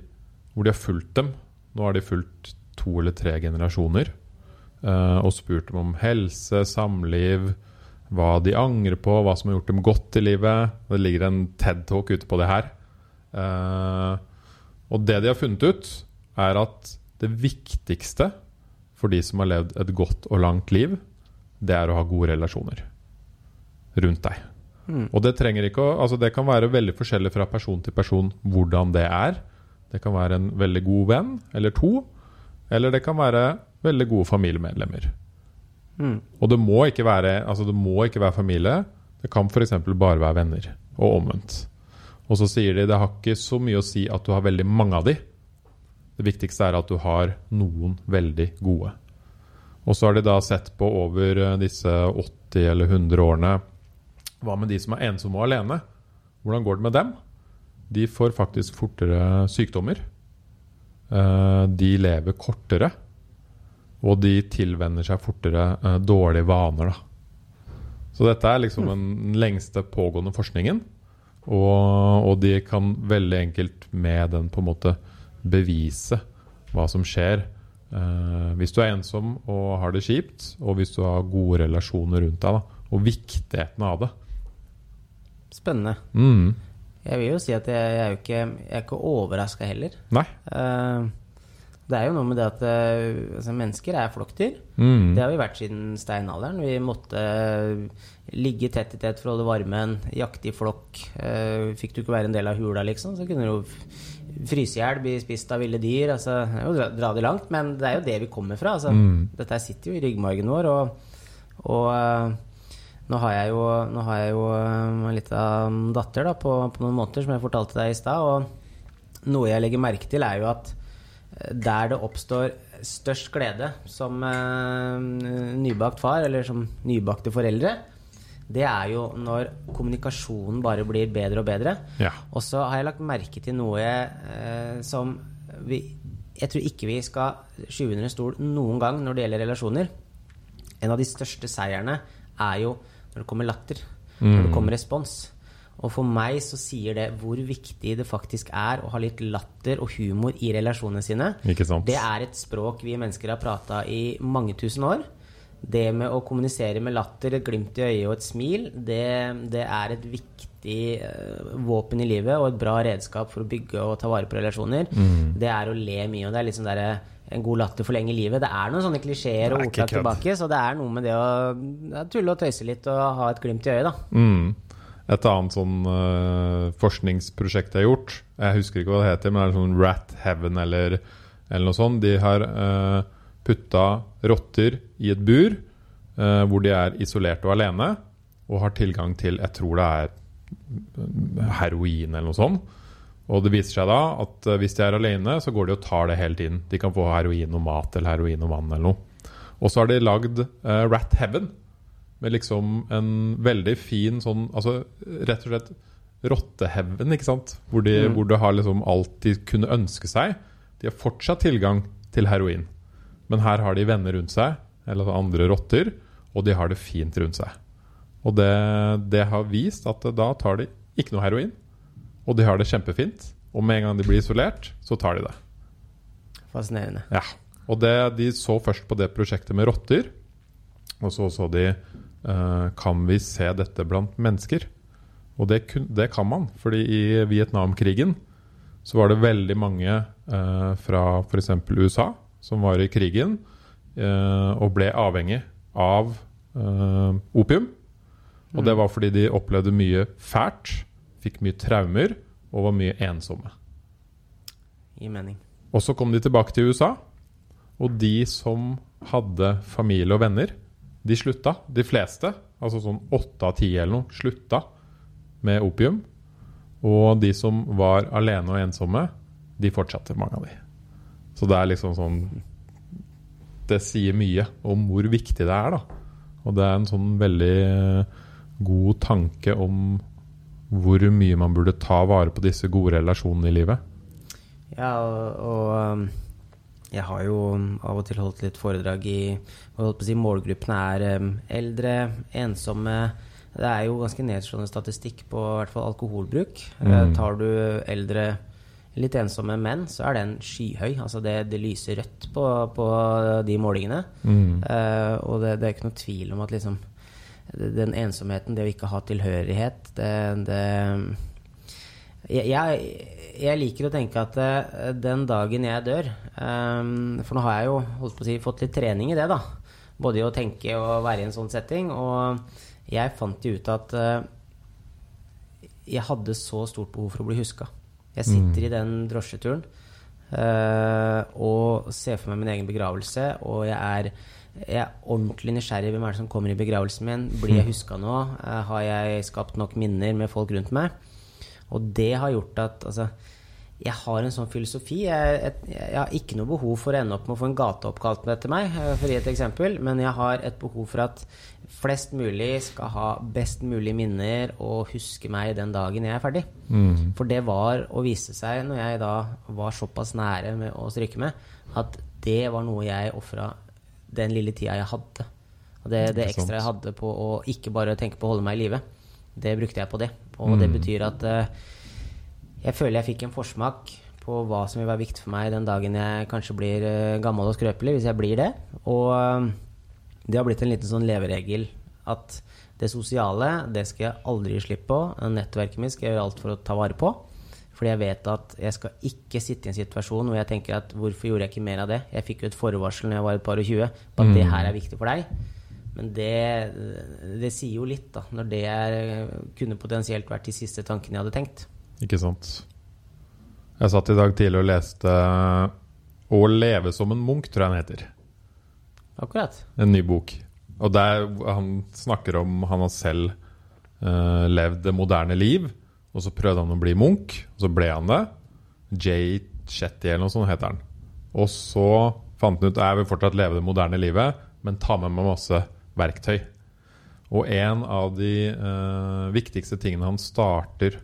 hvor de har fulgt dem. Nå har de fulgt to eller tre generasjoner og spurt dem om helse, samliv, hva de angrer på, hva som har gjort dem godt i livet. Det ligger en TED-talk ute på det her. Uh, og det de har funnet ut, er at det viktigste for de som har levd et godt og langt liv, det er å ha gode relasjoner rundt deg. Mm. Og det trenger ikke å Altså, det kan være veldig forskjellig fra person til person hvordan det er. Det kan være en veldig god venn eller to, eller det kan være veldig gode familiemedlemmer. Mm. Og det må ikke være Altså, det må ikke være familie. Det kan f.eks. bare være venner, og omvendt. Og så sier de det har ikke så mye å si at du har veldig mange av de. Det viktigste er at du har noen veldig gode. Og så har de da sett på over eh, disse 80 eller 100 årene Hva med de som er ensomme og alene? Hvordan går det med dem? De får faktisk fortere sykdommer. Eh, de lever kortere. Og de tilvenner seg fortere uh, dårlige vaner. Da. Så dette er liksom den lengste pågående forskningen. Og, og de kan veldig enkelt med den på en måte bevise hva som skjer. Uh, hvis du er ensom og har det kjipt, og hvis du har gode relasjoner rundt deg, da, og viktigheten av det. Spennende. Mm. Jeg vil jo si at jeg, jeg er jo ikke, jeg ikke overraska heller. Nei. Uh, det er jo noe med det at uh, altså, mennesker er flokkdyr. Mm. Det har vi vært siden steinalderen. Vi måtte ligge tett i tett for å holde varmen, jakte i flokk. fikk du ikke være en del av hula, liksom, så kunne du fryse i hjel, bli spist av ville dyr. Altså, jo, dra, dra, det langt, men det er jo det vi kommer fra. Altså, mm. Dette sitter jo i ryggmargen vår. Og, og nå har jeg jo, nå har jeg jo en lita datter da, på, på, noen måneder, som jeg fortalte deg i stad. Og noe jeg legger merke til, er jo at eh, der det oppstår størst glede som uh, nybakt far, eller som nybakte foreldre, det er jo når kommunikasjonen bare blir bedre og bedre. Ja. Og så har jeg lagt merke til noe eh, som vi, Jeg tror ikke vi skal skyve under en stol noen gang når det gjelder relasjoner. En av de største seierne er jo når det kommer latter. Mm. Når det kommer respons. Og for meg så sier det hvor viktig det faktisk er å ha litt latter og humor i relasjonene sine. Det er et språk vi mennesker har prata i mange tusen år det med å kommunisere med latter, et glimt i øyet og et smil, det, det er et viktig uh, våpen i livet og et bra redskap for å bygge og ta vare på relasjoner. Mm. Det er å le mye, og det er liksom der, en god latter forlenger livet. Det er noen sånne klisjeer og ordtak tilbake, så det er noe med det å ja, tulle og tøyse litt og ha et glimt i øyet, da. Mm. Et annet sånn uh, forskningsprosjekt jeg har gjort, jeg husker ikke hva det heter, men det er sånn Rat Heaven eller, eller noe sånt. De har uh, putta rotter i et bur uh, hvor de er isolert og alene, og har tilgang til jeg tror det er heroin eller noe sånt. Og det viser seg da at eh, hvis de er alene, så går de og tar det hele tiden. De kan få heroin og mat eller heroin og vann eller noe. Og så har de lagd uh, Rat Heaven med liksom en veldig fin sånn Altså rett og slett rotteheven, ikke sant? Hvor de, mm. hvor de har liksom alt de kunne ønske seg. De har fortsatt tilgang til heroin. Men her har de venner rundt seg, eller andre rotter, og de har det fint rundt seg. Og det, det, har vist at da tar de ikke noe heroin, og de har det kjempefint. Og med en gang de blir isolert, så tar de det. Fascinerende. Ja. Og det, de så først på det prosjektet med rotter, og så så de Kan vi se dette blant mennesker? Og det, det kan man, fordi i Vietnamkrigen så var det veldig mange eh, fra f.eks. USA som var i krigen eh, og ble avhengig av eh, opium. Og det var fordi de opplevde mye fælt, fikk mye traumer og var mye ensomme. I mening. Og så kom de tilbake til USA, og de som hadde familie og venner, de slutta. De fleste, altså sånn åtte av ti eller noe, slutta med opium. Og de som var alene og ensomme, de fortsatte, mange av de. Så det er liksom sånn Det sier mye om hvor viktig det er, da. Og det er en sånn veldig eh, god tanke om hvor mye man burde ta vare på disse gode relasjonene i livet. Ja, og, og um, jeg har jo av og til holdt litt foredrag i si Målgruppene er um, eldre, ensomme. Det er jo ganske nedslående statistikk på hvert fall alkoholbruk. Mm. Eh, tar du eldre, litt ensomme menn, så er den skyhøy. Altså det, det lyser rødt på, på de målingene. Mm. Uh, og det, det er ikke noe tvil om at liksom den ensomheten, det å ikke ha tilhørighet, det, det jeg, jeg, jeg liker å tenke at uh, den dagen jeg dør um, For nå har jeg jo si, fått litt trening i det, da. Både i å tenke og være i en sånn setting. Og jeg fant jo ut at uh, jeg hadde så stort behov for å bli huska. Jeg sitter i den drosjeturen uh, og ser for meg min egen begravelse, og jeg er jeg er ordentlig nysgjerrig. Hvem er det som kommer i begravelsen min? Blir jeg huska nå? Har jeg skapt nok minner med folk rundt meg? Og det har gjort at altså, jeg har en sånn filosofi. Jeg, jeg, jeg har ikke noe behov for å ende opp med å få en gate oppkalt etter meg, eh, for å gi et eksempel, men jeg har et behov for at flest mulig skal ha best mulig minner og huske meg den dagen jeg er ferdig. Mm. For det var å vise seg, når jeg da var såpass nære med å stryke med, at det var noe jeg ofra den lille tida jeg hadde. Og det, det ekstra jeg hadde på å ikke bare tenke på å holde meg i live, det brukte jeg på det. Og det Mm. betyr at eh, jeg føler jeg fikk en forsmak på hva som vil være viktig for meg den dagen jeg kanskje blir eh, gammel og skrøpelig, hvis jeg blir det. Og eh, det har blitt en liten sånn leveregel at det sosiale, det skal jeg aldri gi slipp på. Nettverket mitt skal jeg gjøre alt for å ta vare på. Fordi jeg vet at jeg skal ikke sitte i en situasjon hvor jeg tenker at hvorfor gjorde jeg ikke mer av det? Jeg fikk jo et forvarsel når jeg var et par og tjue på at det her er viktig for deg. Men det, det sier jo litt, da, når det er, kunne potensielt vært de siste tankene jeg hadde tenkt. Ikke sant. Jeg satt i dag tidlig og leste 'Å leve som en munk', tror jeg den heter. Akkurat. En ny bok. Og der han snakker om han har selv uh, levd det moderne liv. Og så prøvde han å bli munk, og så ble han det. Jay Chetty eller noe sånt heter han. Og så fant han ut at jeg vil fortsatt leve det moderne livet, men ta med meg masse verktøy. Og en av de uh, viktigste tingene han starter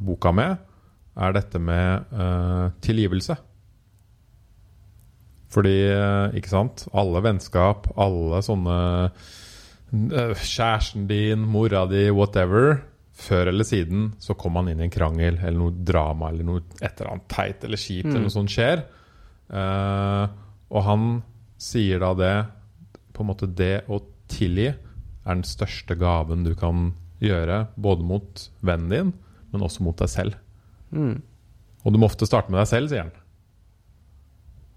boka med, er dette med uh, tilgivelse. Fordi, eh, ikke sant Alle vennskap, alle sånne Kjæresten din, mora di, whatever. Før eller siden så kommer man inn i en krangel eller noe drama eller noe et eller annet teit eller kjipt eller noe sånt skjer. Og han sier da det På en måte det å tilgi er den største gaven du kan gjøre, både mot vennen din, men også mot deg selv. Mm. Og du må ofte starte med deg selv, sier han.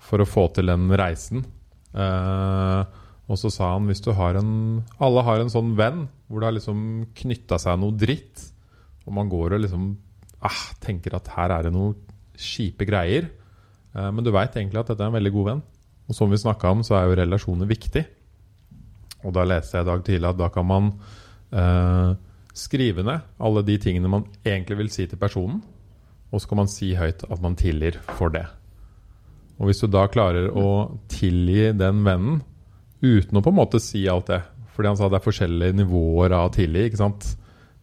For å få til den reisen. Eh, og så sa han hvis du har en Alle har en sånn venn hvor det har liksom knytta seg noe dritt, og man går og liksom ah, tenker at her er det noe kjipe greier. Eh, men du veit egentlig at dette er en veldig god venn. Og som vi snakka om, så er jo relasjoner viktig. Og da leste jeg i dag tidlig at da kan man eh, skrive ned alle de tingene man egentlig vil si til personen, og så kan man si høyt at man tilgir for det. Og hvis du da klarer å tilgi den vennen uten å på en måte si alt det Fordi han sa det er forskjellige nivåer av tilgi. ikke sant?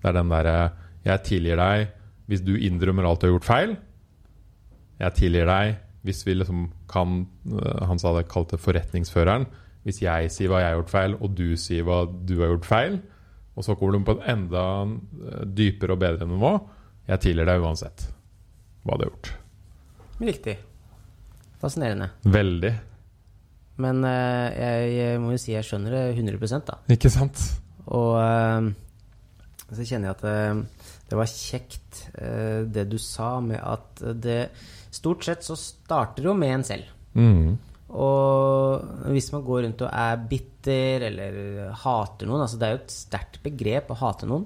Det er den derre Jeg tilgir deg hvis du innrømmer alt du har gjort feil. Jeg tilgir deg hvis vi liksom kan øh, Han sa det kalte forretningsføreren. Hvis jeg sier hva jeg har gjort feil, og du sier hva du har gjort feil, og så kommer du på et enda øh, dypere og bedre nivå Jeg tilgir deg uansett hva du har gjort. Riktig. Fascinerende. Veldig. Men eh, jeg, må jo si jeg skjønner det 100 da. Ikke sant? Og eh, så kjenner jeg at det, det var kjekt eh, det du sa med at det Stort sett så starter det jo med en selv. Mm. Og hvis man går rundt og er bitter eller hater noen altså Det er jo et sterkt begrep å hate noen.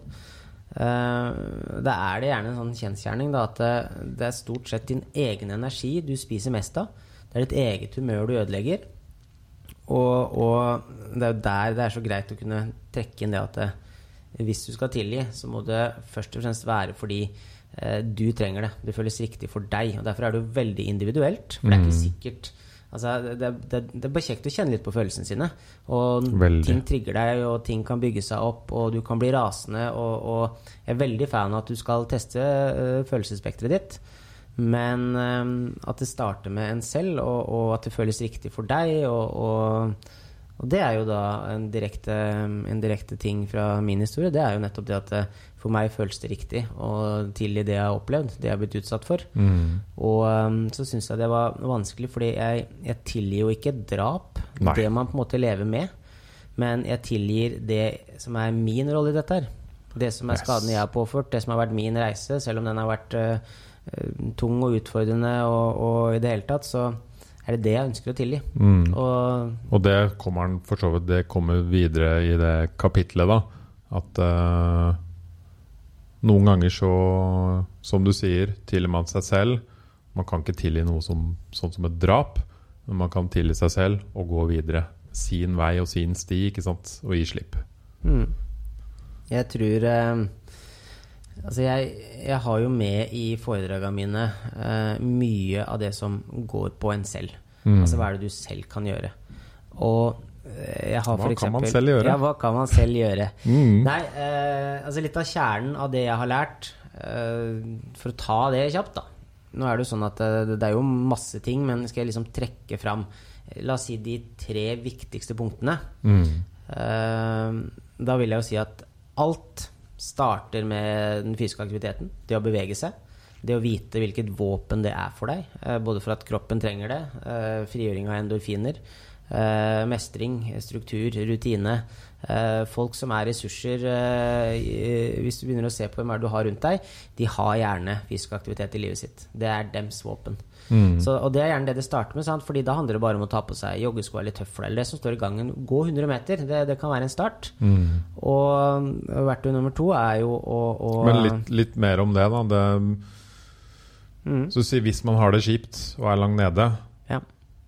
Eh, Da er det gjerne en sånn kjensgjerning at det, det er stort sett din egen energi du spiser mest av. Det er ditt eget humør du ødelegger. Og, og det er jo der det er så greit å kunne trekke inn det at det, hvis du skal tilgi, så må det først og fremst være fordi eh, du trenger det. Det føles riktig for deg. Og derfor er det jo veldig individuelt. For det er ikke sikkert Altså, det, det, det er bare kjekt å kjenne litt på følelsene sine. Og Veldig. ting trigger deg, og ting kan bygge seg opp, og du kan bli rasende. Og, og jeg er veldig fan av at du skal teste uh, følelsesspekteret ditt. Men eh, at det starter med en selv, og, og at det føles riktig for deg. Og, og, og det er jo da en direkte, en direkte ting fra min historie. Det er jo nettopp det at eh, for meg føles det riktig å tilgi det jeg har opplevd, det jeg har blitt utsatt for. Mm. Og um, så syns jeg det var vanskelig, fordi jeg, jeg tilgir jo ikke drap, Nei. det man på en måte lever med, men jeg tilgir det som er min rolle i dette her. Det som er Yes. skadene jeg har påført, det som har vært min reise, selv om den har vært uh, tung og utfordrende og, og i det hele tatt, så er det det jeg ønsker å tilgi. Mm. Og Og det kommer han for så vidt Det kommer videre i det kapitlet, da. At uh, noen ganger så, som du sier, tilgir man seg selv. Man kan ikke tilgi noe som, sånn som et drap, men man kan tilgi seg selv og gå videre. Sin vei og sin sti, ikke sant? Og gi slipp. Mm. Jeg tror eh, Altså, jeg, jeg har jo med i foredragene mine eh, mye av det som går på en selv. Mm. Altså hva er det du selv kan gjøre? Og eh, jeg har Hva for kan man eksempel- selv gjøre? Ja, hva kan man selv gjøre? Mm. Nei, eh, altså litt av kjernen av det jeg har lært, eh, for å ta det kjapt, da. Nå er det jo sånn at det, det er jo masse ting, men skal jeg liksom trekke fram La oss si de tre viktigste punktene. Mm. Da vil jeg jo si at alt starter med den fysiske aktiviteten. Det å bevege seg. Det å vite hvilket våpen det er for deg. eh, Både for at kroppen trenger det, eh, frigjøring av endorfiner, eh, mestring, struktur, rutine. Folk som er ressurser, hvis du begynner å se på hvem er du har rundt deg, de har gjerne fysisk aktivitet i livet sitt. Det er dems våpen. Mm. Så, og det er gjerne det det starter med, sant? Fordi da handler det bare om å ta på seg joggesko eller deg. Eller det som står i gangen. Gå 100 meter, det, det kan være en start. Mm. Og øh, verktøy nummer to er jo å, å Men litt, litt mer om det, da. Det, mm, så si hvis man har det kjipt og er langt nede, ja,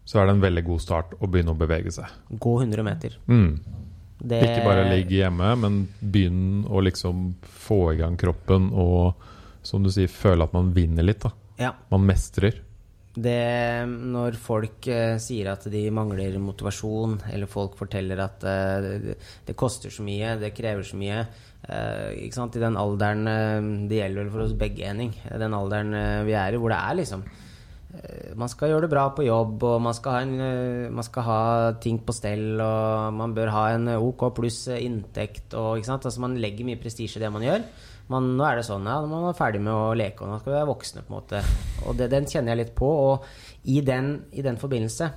så er det en veldig god start å begynne å bevege seg. Gå 100 meter. Mm. Det, Ikke bare ligge hjemme, men begynn å liksom få i gang kroppen og som du sier, føle at man vinner litt. da Ja. Man mestrer. Det, når folk eh, sier at de mangler motivasjon, eller folk forteller at eh, det, det koster så mye, det krever så mye eh, ikke sant? I den alderen eh, Det gjelder vel for oss begge, Henning. Den alderen eh, vi er i, hvor det er liksom eh, Man skal gjøre det bra på jobb, og man skal ha, en, man skal ha ting på stell, og man bør ha en OK pluss inntekt, og ikke sant? Altså, man legger mye prestisje i det man gjør. Man, nå er det sånn, ja, man være ferdig med å leke, og nå skal vi være voksne, på en måte. Og det, den kjenner jeg litt på, og i den, i den forbindelse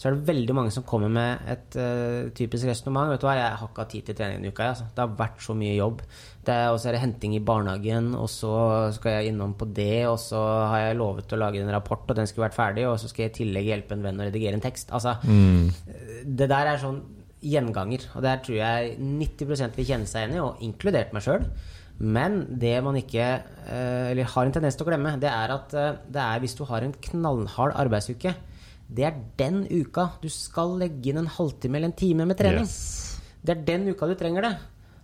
så er det veldig mange som kommer med et uh, typisk resonnement. Vet du hva, jeg har ikke hatt tid til trening denne uka. Altså. Det har vært så mye jobb. Det er- Og så er det henting i barnehagen, og så skal jeg innom på det, og så har jeg lovet å lage en rapport, og den skulle vært ferdig, og så skal jeg i tillegg hjelpe en venn å redigere en tekst. Altså, det der er sånn gjenganger, og der tror jeg 90 vil kjenne seg igjen i, og inkludert meg sjøl. Men det man ikke eh, Eller har en tendens til å glemme, det er at eh, det er hvis du har en knallhard arbeidsuke, det er den uka du skal legge inn en halvtime eller en time med trening. Yes. Det er den uka du trenger det.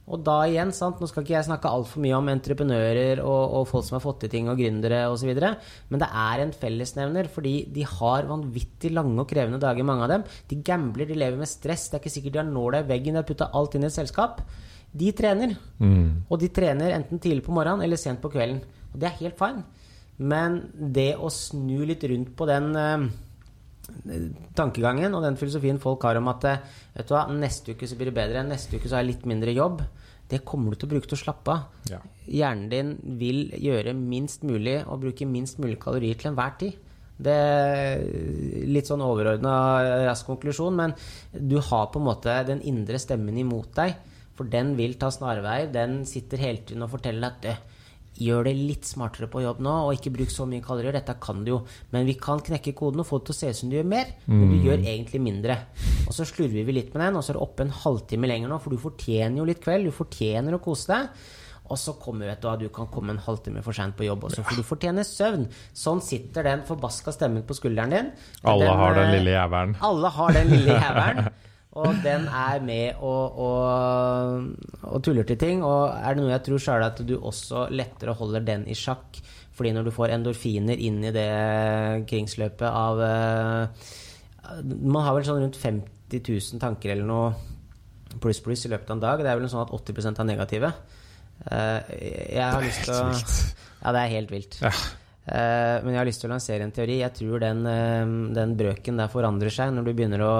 Og da igjen, sant, nå skal ikke jeg snakke altfor mye om entreprenører og, og folk som har fått til ting, og gründere osv., men det er en fellesnevner, fordi de har vanvittig lange og krevende dager, mange av dem. De gambler, de lever med stress, det er ikke sikkert de har nåla i veggen, de har putta alt inn i et selskap. De trener. Mm. Og de trener enten tidlig på morgenen eller sent på kvelden. Og det er helt fine. Men det å snu litt rundt på den eh, tankegangen og den filosofien folk har om at eh, vet du hva, neste uke så blir det bedre, neste uke så har jeg litt mindre jobb, det kommer du til å bruke til å slappe av. Ja. Hjernen din vil gjøre minst mulig og bruke minst mulig kalorier til enhver tid. Det er litt sånn overordna rask konklusjon, men du har på en måte den indre stemmen imot deg. For den vil ta snarveier. Den sitter hele tiden og forteller at «Øh, gjør det litt smartere på jobb nå, og ikke bruk så mye kalorier. Dette kan du jo. Men vi kan knekke koden og få det til å se ut som du gjør mer, men du gjør egentlig mindre. Og så slurver vi litt med den, og så er det oppe en halvtime lenger nå, for du fortjener jo litt kveld. Du fortjener å kose deg. Og så kommer vet du, du kan komme en halvtime for seint på jobb også, for du fortjener søvn. Sånn sitter den forbaska stemmen på skulderen din. Alle den, har den eh, lille jævelen. alle har den lille jævelen. Og den er med og, og, og tuller til ting. Og er det noe jeg tror, er at du også lettere holder den i sjakk. Fordi når du får endorfiner inn i det kringsløpet av eh, Man har vel sånn rundt 50 000 tanker eller noe pluss pluss i løpet av en dag. Det er vel sånn at 80 er negative. Eh, jeg har lyst til å Ja, det er helt vilt. Ja. Eh, men jeg har lyst til å lansere en teori. Jeg tror den, eh, den brøken der forandrer seg når du begynner å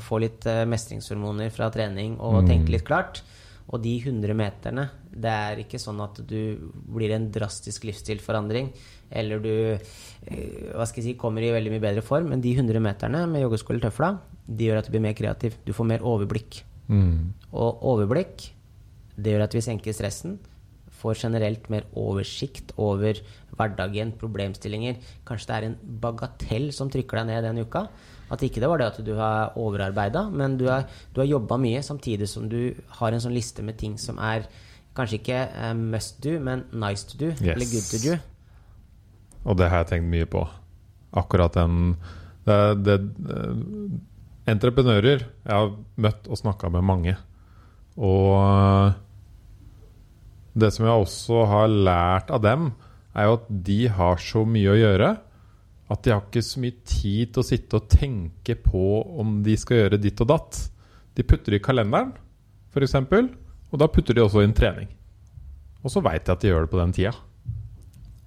få litt eh, mestringshormoner fra trening og tenke litt klart. Og de 100 meterne, det er ikke sånn at du blir en drastisk livsstilforandring, eller du hva skal jeg si, kommer i veldig mye bedre form, men de 100 meterne med joggesko eller tøfla, de gjør at du blir mer kreativ. Du får mer overblikk. Mm. Og overblikk, det gjør at vi senker stressen. Får generelt mer oversikt over hverdagen, problemstillinger. Kanskje det er en bagatell som trykker deg ned den uka. At ikke det var det at du har overarbeida, men du har, du har jobba mye samtidig som du har en sånn liste med ting som er kanskje ikke uh, must do, men nice to do. Yes. Eller good to do. Og det har jeg tenkt mye på. Akkurat den det, det, eh, Entreprenører Jeg har møtt og snakka med mange. Og det som jeg også har lært av dem, er jo at de har så mye å gjøre at de har ikke så mye tid til å sitte og tenke på om de skal gjøre ditt og datt. De putter det i kalenderen, f.eks., og da putter de også inn trening. Og så veit de at de gjør det på den tida.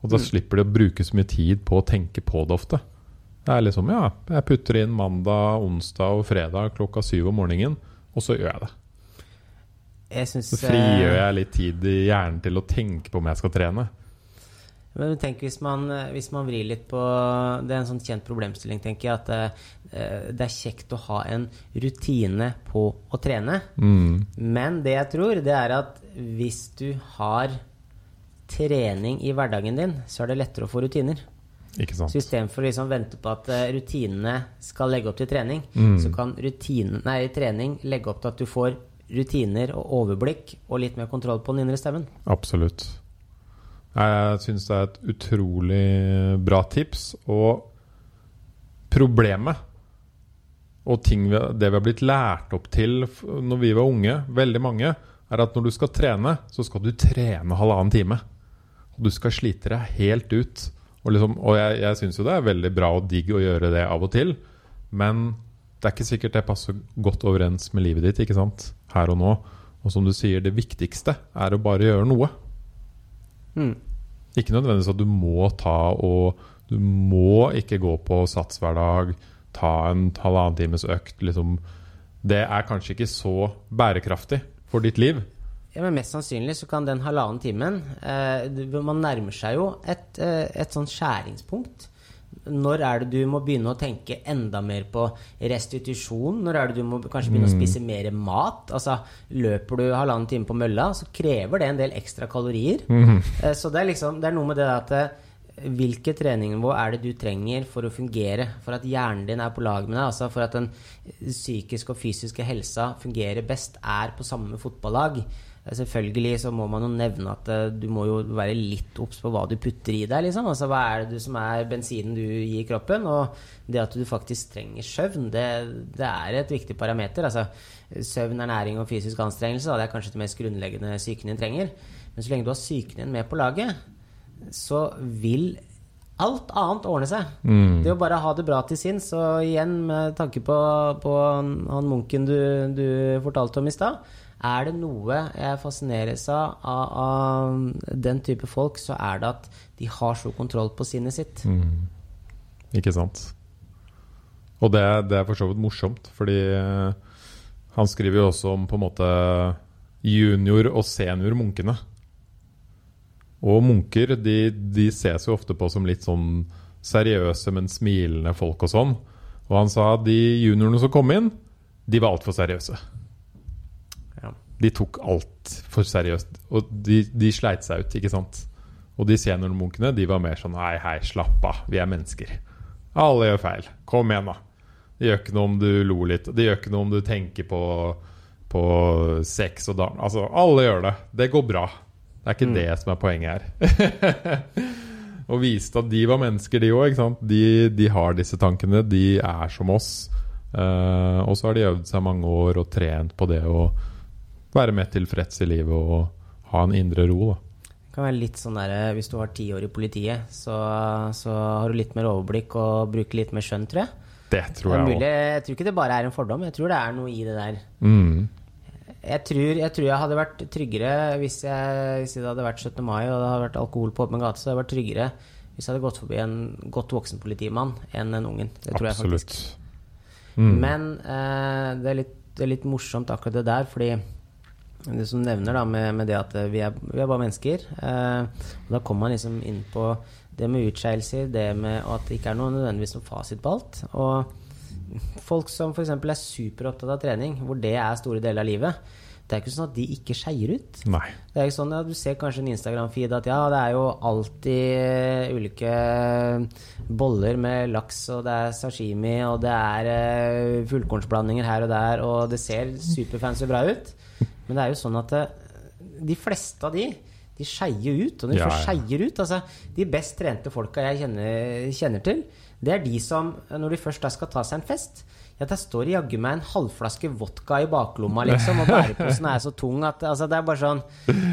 Og da slipper de å bruke så mye tid på å tenke på det ofte. Det er liksom, ja, jeg putter inn mandag, onsdag og fredag klokka syv om morgenen, og så gjør jeg det. Jeg synes, Så frigjør eh, jeg litt tid i hjernen til å tenke på om jeg skal trene. Men tenk hvis man, eh, hvis man vrir litt på Det er en sånn kjent problemstilling, tenker jeg, at det, det er kjekt å ha en rutine på å trene. Mm. Men det jeg tror, det er at hvis du har trening i hverdagen din, så er det lettere å få rutiner. Ikke sant? Så istedenfor å liksom vente på at eh, rutinene skal legge opp til trening, så kan rutinen, nei, trening legge opp til at du får rutiner og overblikk og litt mer kontroll på den indre stemmen. Absolutt. Jeg syns det er et utrolig bra tips. Og problemet og ting vi, det vi har blitt lært opp til når vi var unge, veldig mange, er at når du skal trene, så skal du trene halvannen time. Og du skal slite deg helt ut. Og, liksom, og jeg, jeg syns jo det er veldig bra og digg å gjøre det av og til, men det er ikke sikkert det passer godt overens med livet ditt ikke sant? her og nå. Og som du sier, det viktigste er å bare gjøre noe. Mm. Ikke nødvendigvis at du må ta og Du må ikke gå på sats hver dag, ta en halvannen times økt. Liksom. Det er kanskje ikke så bærekraftig for ditt liv. Ja, men Mest sannsynlig så kan den halvannen timen eh, Man nærmer seg jo et, eh, et sånn skjæringspunkt. Når er det du må begynne å tenke enda mer på restitusjon? Når er det du må kanskje begynne å spise mer mat? Altså, Løper du halvannen time på mølla, så krever det en del ekstra kalorier. Mm. Så det er liksom, det er noe med det at hvilke Hvilket treningnivå er det du trenger for å fungere? For at hjernen din er på lag med deg? Altså for at den psykiske og fysiske helsa fungerer best, er på samme fotballag. Eh, Selvfølgelig så må man jo nevne at eh, du må jo være litt obs på hva du putter i deg. Liksom. Altså, hva er det du som er bensinen du gir kroppen? Og det at du faktisk trenger søvn, det, det er et viktig parameter. Altså, søvn, ernæring og fysisk anstrengelse da, det er kanskje det mest grunnleggende psyken din trenger. Men så lenge du har psyken din med på laget, så vil alt annet ordne seg. Det å bare ha det bra til sinns, og igjen med tanke på, på han han munken du, du fortalte om i stad Er det noe jeg fascineres av, av den type folk, så er det at de har så kontroll på sinnet sitt. Ikke sant? Og det, det er for så vidt morsomt, fordi eh, han skriver jo også om på en måte junior- og senior-munkene. Og munker de, de ses jo ofte på som litt sånn seriøse, men smilende folk og sånn. Og han sa at de juniorene som kom inn, de var altfor seriøse. Ja. De tok alt for seriøst. Og de, de sleit seg ut, ikke sant. Og de seniormunkene de var mer sånn Hei, hei, slapp av. Vi er mennesker. Alle gjør feil. Kom igjen, da. Det gjør ikke noe om du lo litt. Det gjør ikke noe om du tenker på, på sex og dam. Altså, alle gjør det. Det går bra. Det er ikke Mm. det som er poenget her. og viste at de var mennesker, de òg. De, de har disse tankene. De er som oss. Uh, og så har de øvd seg mange år og trent på det å være mer tilfreds i livet og ha en indre ro. Da. Det kan være litt sånn der, eh, Hvis du har ti år i politiet, så, så har du litt mer overblikk og bruker litt mer skjønn, tror jeg. Det Det tror jeg òg. jeg tror ikke det bare er en fordom. Jeg tror det er noe i det der. Mm. Jeg tror, jeg tror jeg hadde vært tryggere hvis, jeg, hvis det hadde vært 17. mai og det hadde vært alkohol på åpen gate, så hadde jeg vært tryggere hvis jeg hadde gått forbi en godt voksen politimann enn en ungen. Det tror jeg faktisk. Mm. Men eh, det, er litt, det er litt morsomt akkurat det der, fordi det som nevner da med, med det at vi er, vi er bare mennesker. Eh, og da kommer man liksom inn på det med utskeielser, det med at det ikke er noe nødvendigvis noe fasit på alt. Og folk som f.eks. er superopptatt av trening, hvor det er store deler av livet, det er ikke sånn at de ikke skeier ut. Nei. Det er ikke sånn at Du ser kanskje en Instagram-feed at ja, det er jo alltid ulike boller med laks, og det er sashimi, og det er eh, fullkornsblandinger her og der, og det ser superfancy bra ut. Men det er jo sånn at eh, de fleste av de de skeier ut. Og når de Ja, ja. skeier ut altså, De best trente folka jeg kjenner, kjenner til, det er de som, når de først skal ta seg en fest ja, Der står det jaggu meg en halvflaske vodka i baklomma, liksom, og bæreposen er så tung at altså, Det er bare sånn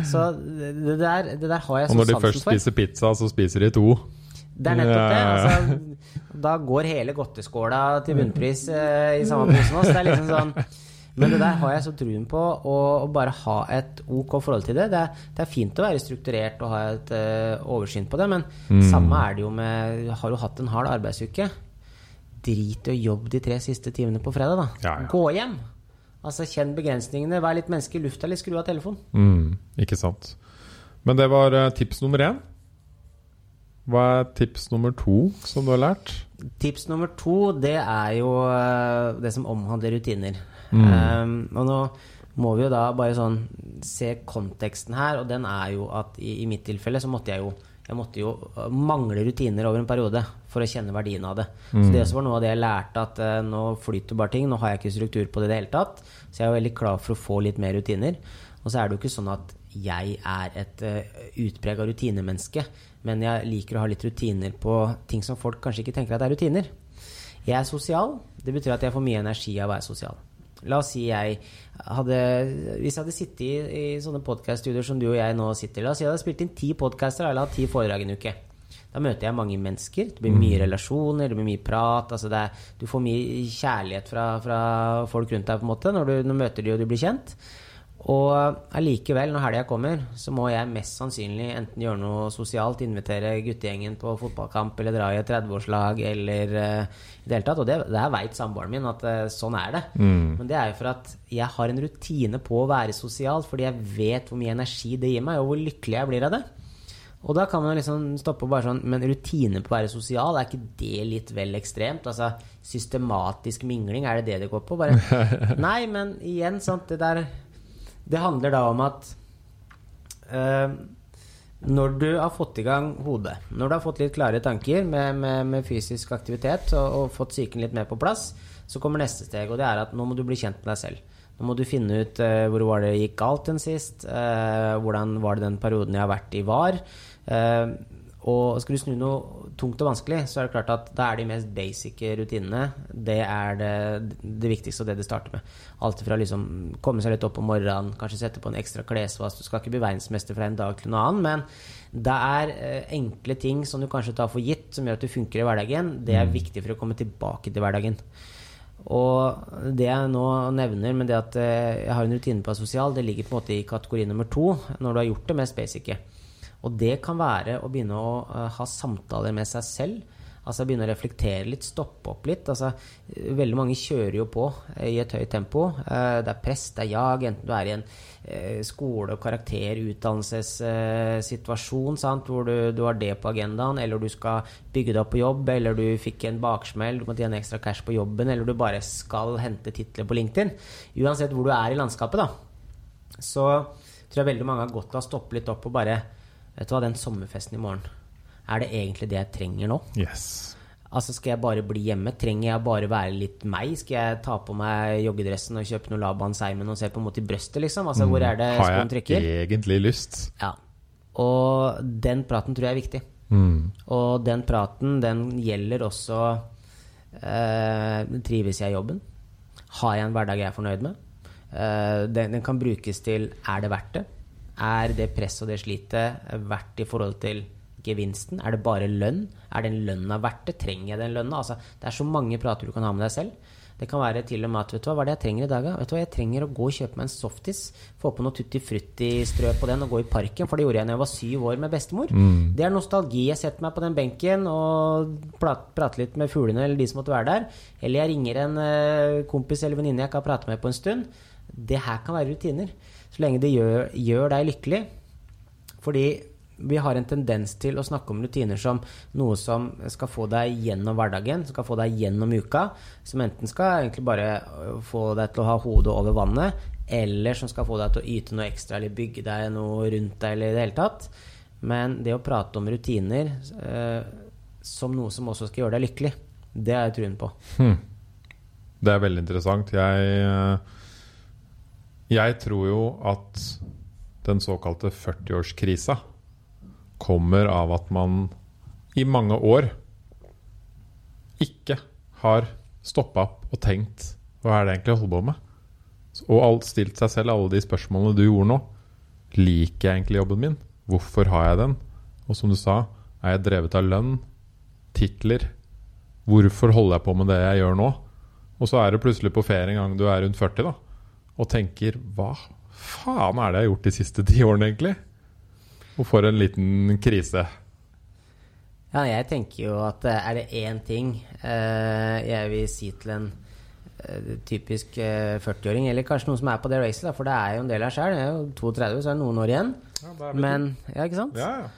Så det der, det der har jeg Og når de først spiser pizza, så spiser de to. Det er nettopp det. Altså, da går hele godteskåla til bunnpris eh, i samme posen Så Det er liksom sånn Men det der har jeg så truen på, å bare ha et ok forhold til det. Det er, det er fint å være strukturert og ha et uh, oversyn på det, men Mm. samme er det jo med Har du hatt en hard arbeidsuke? Drit i å jobbe de tre siste timene på fredag, da. Ja, ja. Gå hjem! Altså Kjenn begrensningene, vær litt menneske i lufta, eller skru av telefonen. Mm, ikke sant. Men det var eh, tips nummer én. Hva er tips nummer to som du har lært? Tips nummer to, det er jo eh, det som omhandler rutiner. Um, og nå må vi jo da bare sånn se konteksten her, og den er jo at i, i mitt tilfelle så måtte jeg jo jeg måtte jo eh, mangle rutiner over en periode for å kjenne verdien av det. Så det også var noe av det jeg lærte, at uh, nå flyter bare ting. Nå har jeg ikke struktur på det i det hele tatt. Så jeg er veldig klar for å få litt mer rutiner. Og så er det jo ikke sånn at jeg er et uh, utprega rutinemenneske, men jeg liker å ha litt rutiner på ting som folk kanskje ikke tenker at er rutiner. Jeg er sosial. Det betyr at jeg får mye energi av å være sosial. La oss si jeg hadde Hvis jeg hadde sittet i, i sånne podcast-studioer som du og jeg nå sitter i La oss si jeg hadde spilt inn ti podcaster eller hatt ti foredrag en uke. Da møter jeg mange mennesker. Det blir mye relasjoner, det blir mye prat. Altså det er, du får mye kjærlighet fra, fra folk rundt deg på en måte når du, når du møter dem og du blir kjent. Og allikevel, når helga kommer, så må jeg mest sannsynlig enten gjøre noe sosialt, invitere guttegjengen på fotballkamp, eller dra i et 30-årslag, eller uh, i det hele tatt. Og det, det veit samboeren min, at uh, sånn er det. Men det er jo for at jeg har en rutine på å være sosial, fordi jeg vet hvor mye energi det gir meg, og hvor lykkelig jeg blir av det. Og da kan man liksom stoppe og bare sånn Men rutine på å være sosial, er ikke det litt vel ekstremt? Altså systematisk mingling, er det det det går på? Bare Nei, men igjen, sant, det der Det handler da om at eh, når du har fått i gang hodet, når du har fått litt klare tanker med, med, med fysisk aktivitet og, og fått psyken litt mer på plass, så kommer neste steg, og det er at nå må du bli kjent med deg selv. Nå må du finne ut eh, hvor var det gikk galt den sist, eh, hvordan var det den perioden jeg har vært i, var. Eh, og skal du snu noe tungt og vanskelig, så er det klart at da er de mest basic rutinene det er det, det viktigste og det det starter med. Alt fra liksom komme seg litt opp om morgenen, kanskje sette på en ekstra klesvask. Du skal ikke bli verdensmester fra en dag til en annen, men det er eh, enkle ting som du kanskje tar for gitt, som gjør at du funker i hverdagen. Det er viktig for å komme tilbake til hverdagen. Og det jeg nå nevner med det at eh, jeg har en rutine på sosial, det ligger på en måte i kategori nummer to, når du har gjort det mest basice. Og det kan være å begynne å eh, ha samtaler med seg selv. Altså begynne å reflektere litt, stoppe opp litt. Altså, veldig mange kjører jo på eh, i et høyt tempo. Eh, Det er press, det er jag, enten du er i en skole- og karakterutdannelsessituasjon hvor du, du har det på agendaen, eller du skal bygge deg opp på jobb, eller du fikk en baksmell, du må tjene ekstra cash på jobben, eller du bare skal hente titler på LinkedIn. Uansett hvor du er i landskapet, da så tror jeg veldig mange har godt av å stoppe litt opp og bare Vet du hva, den sommerfesten i morgen, er det egentlig det jeg trenger nå? Yes. Altså Skal jeg bare bli hjemme? Trenger jeg bare være litt meg? Skal jeg ta på meg joggedressen og kjøpe noe Laban Seimen og se på en måte i brøstet, liksom? Altså Hvor er det Mm. Har skoen trykker? jeg egentlig lyst? Ja. Og den praten tror jeg er viktig. Mm. Og den praten, den gjelder også eh, Trives jeg i jobben? Har jeg en hverdag jeg er fornøyd med? Eh, den, den kan brukes til er det verdt det? Er det presset og det slitet verdt i forhold til gevinsten? Er det bare lønn? Er den lønna verdt det? Trenger jeg den lønna? Altså, det er så mange prater du kan ha med deg selv. Det kan være til og med at vet du hva, hva er det jeg trenger i dag? da? Vet du hva, Jeg trenger å gå og kjøpe meg en softis, få på noe tutti frutti-strø på den og gå i parken, for det gjorde jeg da jeg var syv år med bestemor. Det er nostalgi. Jeg setter meg på den benken og prater litt med fuglene eller de som måtte være der. Eller jeg ringer en eh, kompis eller venninne jeg ikke har pratet med på en stund. Det her kan være rutiner. Så lenge det gjør, gjør deg lykkelig. Fordi vi har en tendens til å snakke om rutiner som noe som skal få deg gjennom hverdagen, skal få deg gjennom uka, som enten skal egentlig bare øh, få deg til å ha hodet over vannet, eller som skal få deg til å yte noe ekstra eller bygge deg noe rundt deg eller i det hele tatt. Men det å prate om rutiner eh, som noe som også skal gjøre deg lykkelig, det er jeg truen på. Hmm. Det er veldig interessant. Jeg, eh, jeg tror jo at den såkalte 40-årskrisa kommer av at man i mange år ikke har stoppa opp og tenkt hva er det egentlig jeg holder på med? Og alt stilt seg selv alle de spørsmålene du gjorde nå. Liker jeg egentlig jobben min? Hvorfor har jeg den? Og som du sa, er jeg drevet av lønn? Titler? Hvorfor holder jeg på med det jeg gjør nå? Og så er du plutselig på ferie en gang du er rundt 40 da, og tenker hva faen er det jeg har gjort de siste ti årene, egentlig? Og får en liten krise. Ja, jeg tenker jo at eh, er det én ting eh, jeg vil si til en eh, typisk eh, 40-åring, eller kanskje noen som er på det racet, da, for det er jo en del av sjøl, jeg er jo 32, så er det noen år igjen. Men Ja, ikke sant? ja, ja.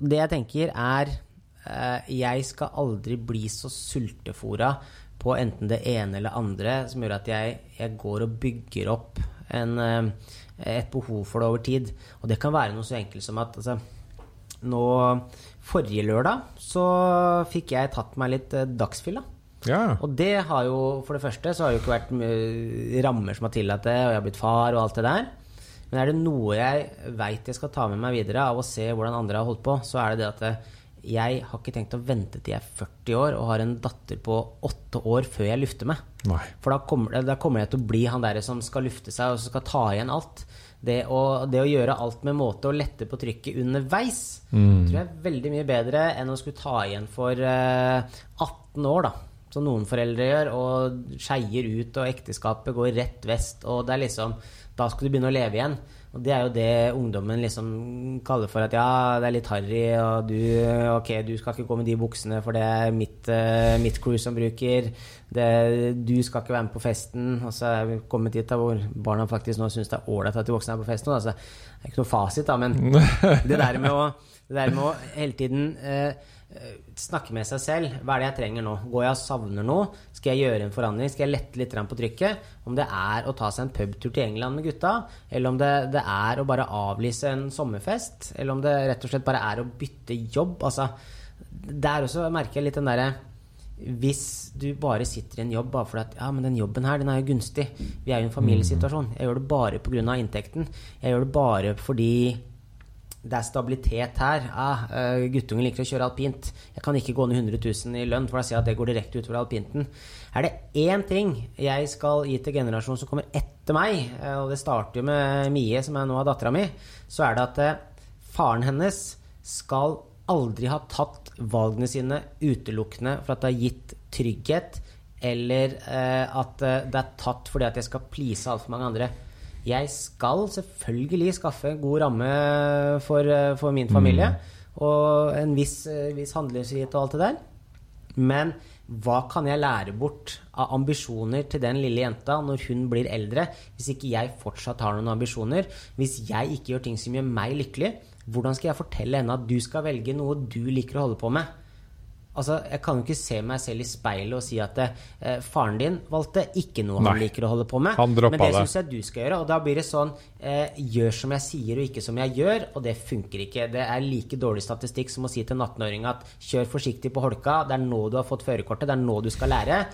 Det jeg tenker er eh, Jeg skal aldri bli så sultefora på enten det ene eller andre som gjør at jeg, jeg går og bygger opp en, eh, et behov for det over tid. Og det kan være noe så enkelt som at altså, nå Forrige lørdag så fikk jeg tatt meg litt eh, dagsfylla. ja. Og det har jo, for det første, så har det jo ikke vært rammer som har tillatt det, og jeg har blitt far og alt det der. Men er det noe jeg veit jeg skal ta med meg videre av å se hvordan andre har holdt på, så er det det at eh, jeg har ikke tenkt å vente til jeg er 40 år og har en datter på 8 år før jeg lufter meg. Nei. For da kommer, da kommer jeg til å bli han der som skal lufte seg og som skal ta igjen alt. Det å, det å gjøre alt med måte og lette på trykket underveis tror jeg er veldig mye bedre enn å skulle ta igjen for uh, 18 år, da. Som noen foreldre gjør, og skeier ut, og ekteskapet går rett vest, og det er liksom Da skal du begynne å leve igjen. Og det er jo det ungdommen liksom kaller for at ja, det er litt harry, og du Ok, du skal ikke gå med de buksene, for det er mitt, eh, mitt crew som bruker. Det, du skal ikke være med på festen. Og så er vi kommet dit da hvor barna faktisk nå syns det er ålreit at de voksne er på festen. Altså, det er ikke noe fasit, da, men det der med å, det der med å hele tiden eh, eh, snakke med seg selv. Hva er det jeg trenger nå? Går jeg og savner noe? Skal jeg gjøre en forandring? Skal jeg lette litt på trykket? Om det er å ta seg en pubtur til England med gutta, eller om det, det er å bare avlyse en sommerfest, eller om det rett og slett bare er å bytte jobb. Altså, der også merker jeg litt den derre hvis du bare sitter i en jobb bare fordi at ja, men den jobben her, den er jo gunstig. Vi er jo i en familiesituasjon. Jeg gjør det bare pga. inntekten. Jeg gjør det bare fordi det er stabilitet her. Ah, eh, guttungen liker å kjøre alpint. Jeg kan ikke gå ned 100 000 i lønn, for da sier jeg at det går direkte utover alpinten. Er det én ting jeg skal gi til generasjonen som kommer etter meg, eh, og det starter jo med Mie, som er nå er dattera mi, så er det at eh, faren hennes skal aldri ha tatt valgene sine utelukkende for at det har gitt trygghet, eller at det er tatt fordi at jeg skal please altfor mange andre. Jeg skal selvfølgelig skaffe en god ramme for, eh, for min familie, og en viss, eh, viss handlefrihet og alt det der. Men hva kan jeg lære bort av ambisjoner til den lille jenta når hun blir eldre, hvis ikke jeg fortsatt har noen ambisjoner? Hvis jeg ikke gjør ting som gjør meg lykkelig, hvordan skal jeg fortelle henne at du skal velge noe du liker å holde på med? Altså, Jeg kan jo ikke se meg selv i speilet og si at eh, faren din valgte ikke noe han Nei. liker å holde på med. Han men det det. syns jeg du skal gjøre. Og da blir det sånn eh, gjør som jeg sier og ikke som jeg gjør, og det funker ikke. Det er like dårlig statistikk som å si til en 18-åring at kjør forsiktig på holka, det er nå du har fått førerkortet, det er nå du skal lære.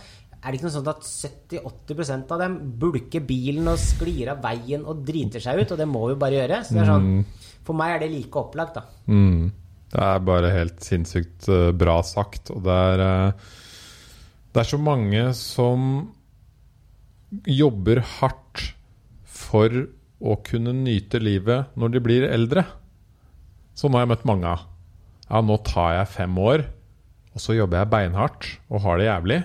Er det ikke noe sånt at 70-80 av dem bulker bilen og sklir av veien og driter seg ut? Og det må vi bare gjøre. Så det er sånn, For meg er det like opplagt, da. Mm. Det er bare helt sinnssykt eh, bra sagt. Og det er eh, Det er så mange som jobber hardt for å kunne nyte livet når de blir eldre. Sånn har jeg møtt mange av. Ja, nå tar jeg fem år, og så jobber jeg beinhardt og har det jævlig.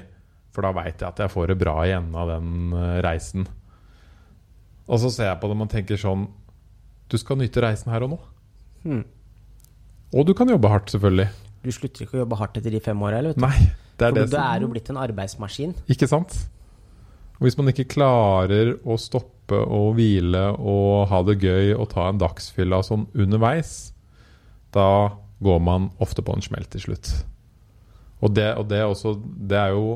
For da veit jeg at jeg får det bra igjen av den eh, reisen. Og så ser jeg på dem og tenker sånn Du skal nyte reisen her og nå. Og du kan jobbe hardt, selvfølgelig. Du slutter ikke å jobbe hardt etter de fem åra, eller? vet du? Nei, det er For det du er jo blitt en arbeidsmaskin. Ikke sant? Og hvis man ikke klarer å stoppe og hvile og ha det gøy og ta en dagsfylla sånn underveis, da går man ofte på en smell til slutt. Og det, og det, også, det er jo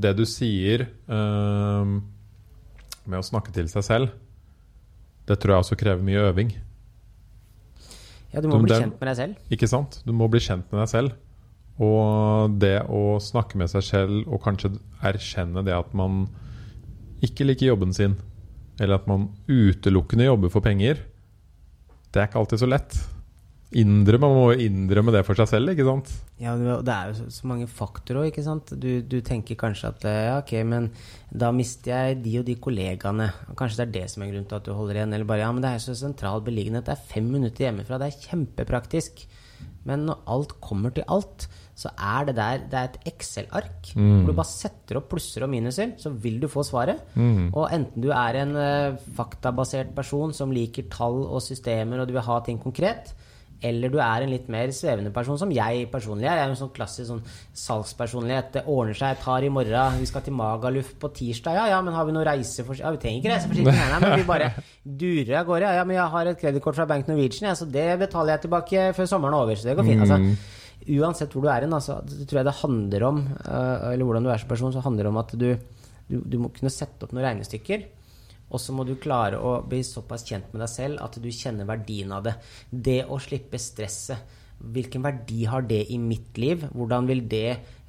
det du sier øh, med å snakke til seg selv. Det tror jeg også krever mye øving. Ja, du må Du, bli kjent med deg selv. Ikke sant? Du må bli kjent med deg selv. Og det å snakke med seg selv og kanskje erkjenne det at man ikke liker jobben sin, eller at man utelukkende jobber for penger, det er ikke alltid så lett. Innrømme, Man må jo innrømme det for seg selv, ikke sant? Ja, det er jo så, så mange faktorer ikke sant. Du, du tenker kanskje at eh, ja, ok, men da mister jeg de og de kollegaene. Kanskje det er det som er grunnen til at du holder igjen. Eller bare ja, men det er så sentral beliggenhet. Det er fem minutter hjemmefra. Det er kjempepraktisk. Men når alt kommer til alt, så er det der Det er et Excel-ark. Hvor du bare setter opp plusser og minuser, så vil du få svaret. Og enten du er en uh, faktabasert person som liker tall og systemer, og du vil ha ting konkret, eller du er en litt mer svevende person, som jeg personlig er. Jeg er en sånn klassisk sånn salgspersonlighet. Det ordner seg, jeg tar i morgen. Vi skal til Magaluf på tirsdag. Ja, ja, men har vi noe reiseforsikring? Ja, vi trenger ikke reiseforsikring, nei, nei, men vi bare durer av gårde. Ja, ja, men jeg har et kredittkort fra Bank Norwegian, ja, så det betaler jeg tilbake før sommeren er over. Så det går fint. Altså, uansett hvor du er hen, altså, tror jeg det handler om, øh, eller hvordan du er som person, så handler det om at du, du, du må kunne sette opp noen regnestykker. Og så må du klare å bli såpass kjent med deg selv at du kjenner verdien av det. Det å slippe stresset. Hvilken verdi har det i mitt liv? Hvordan vil det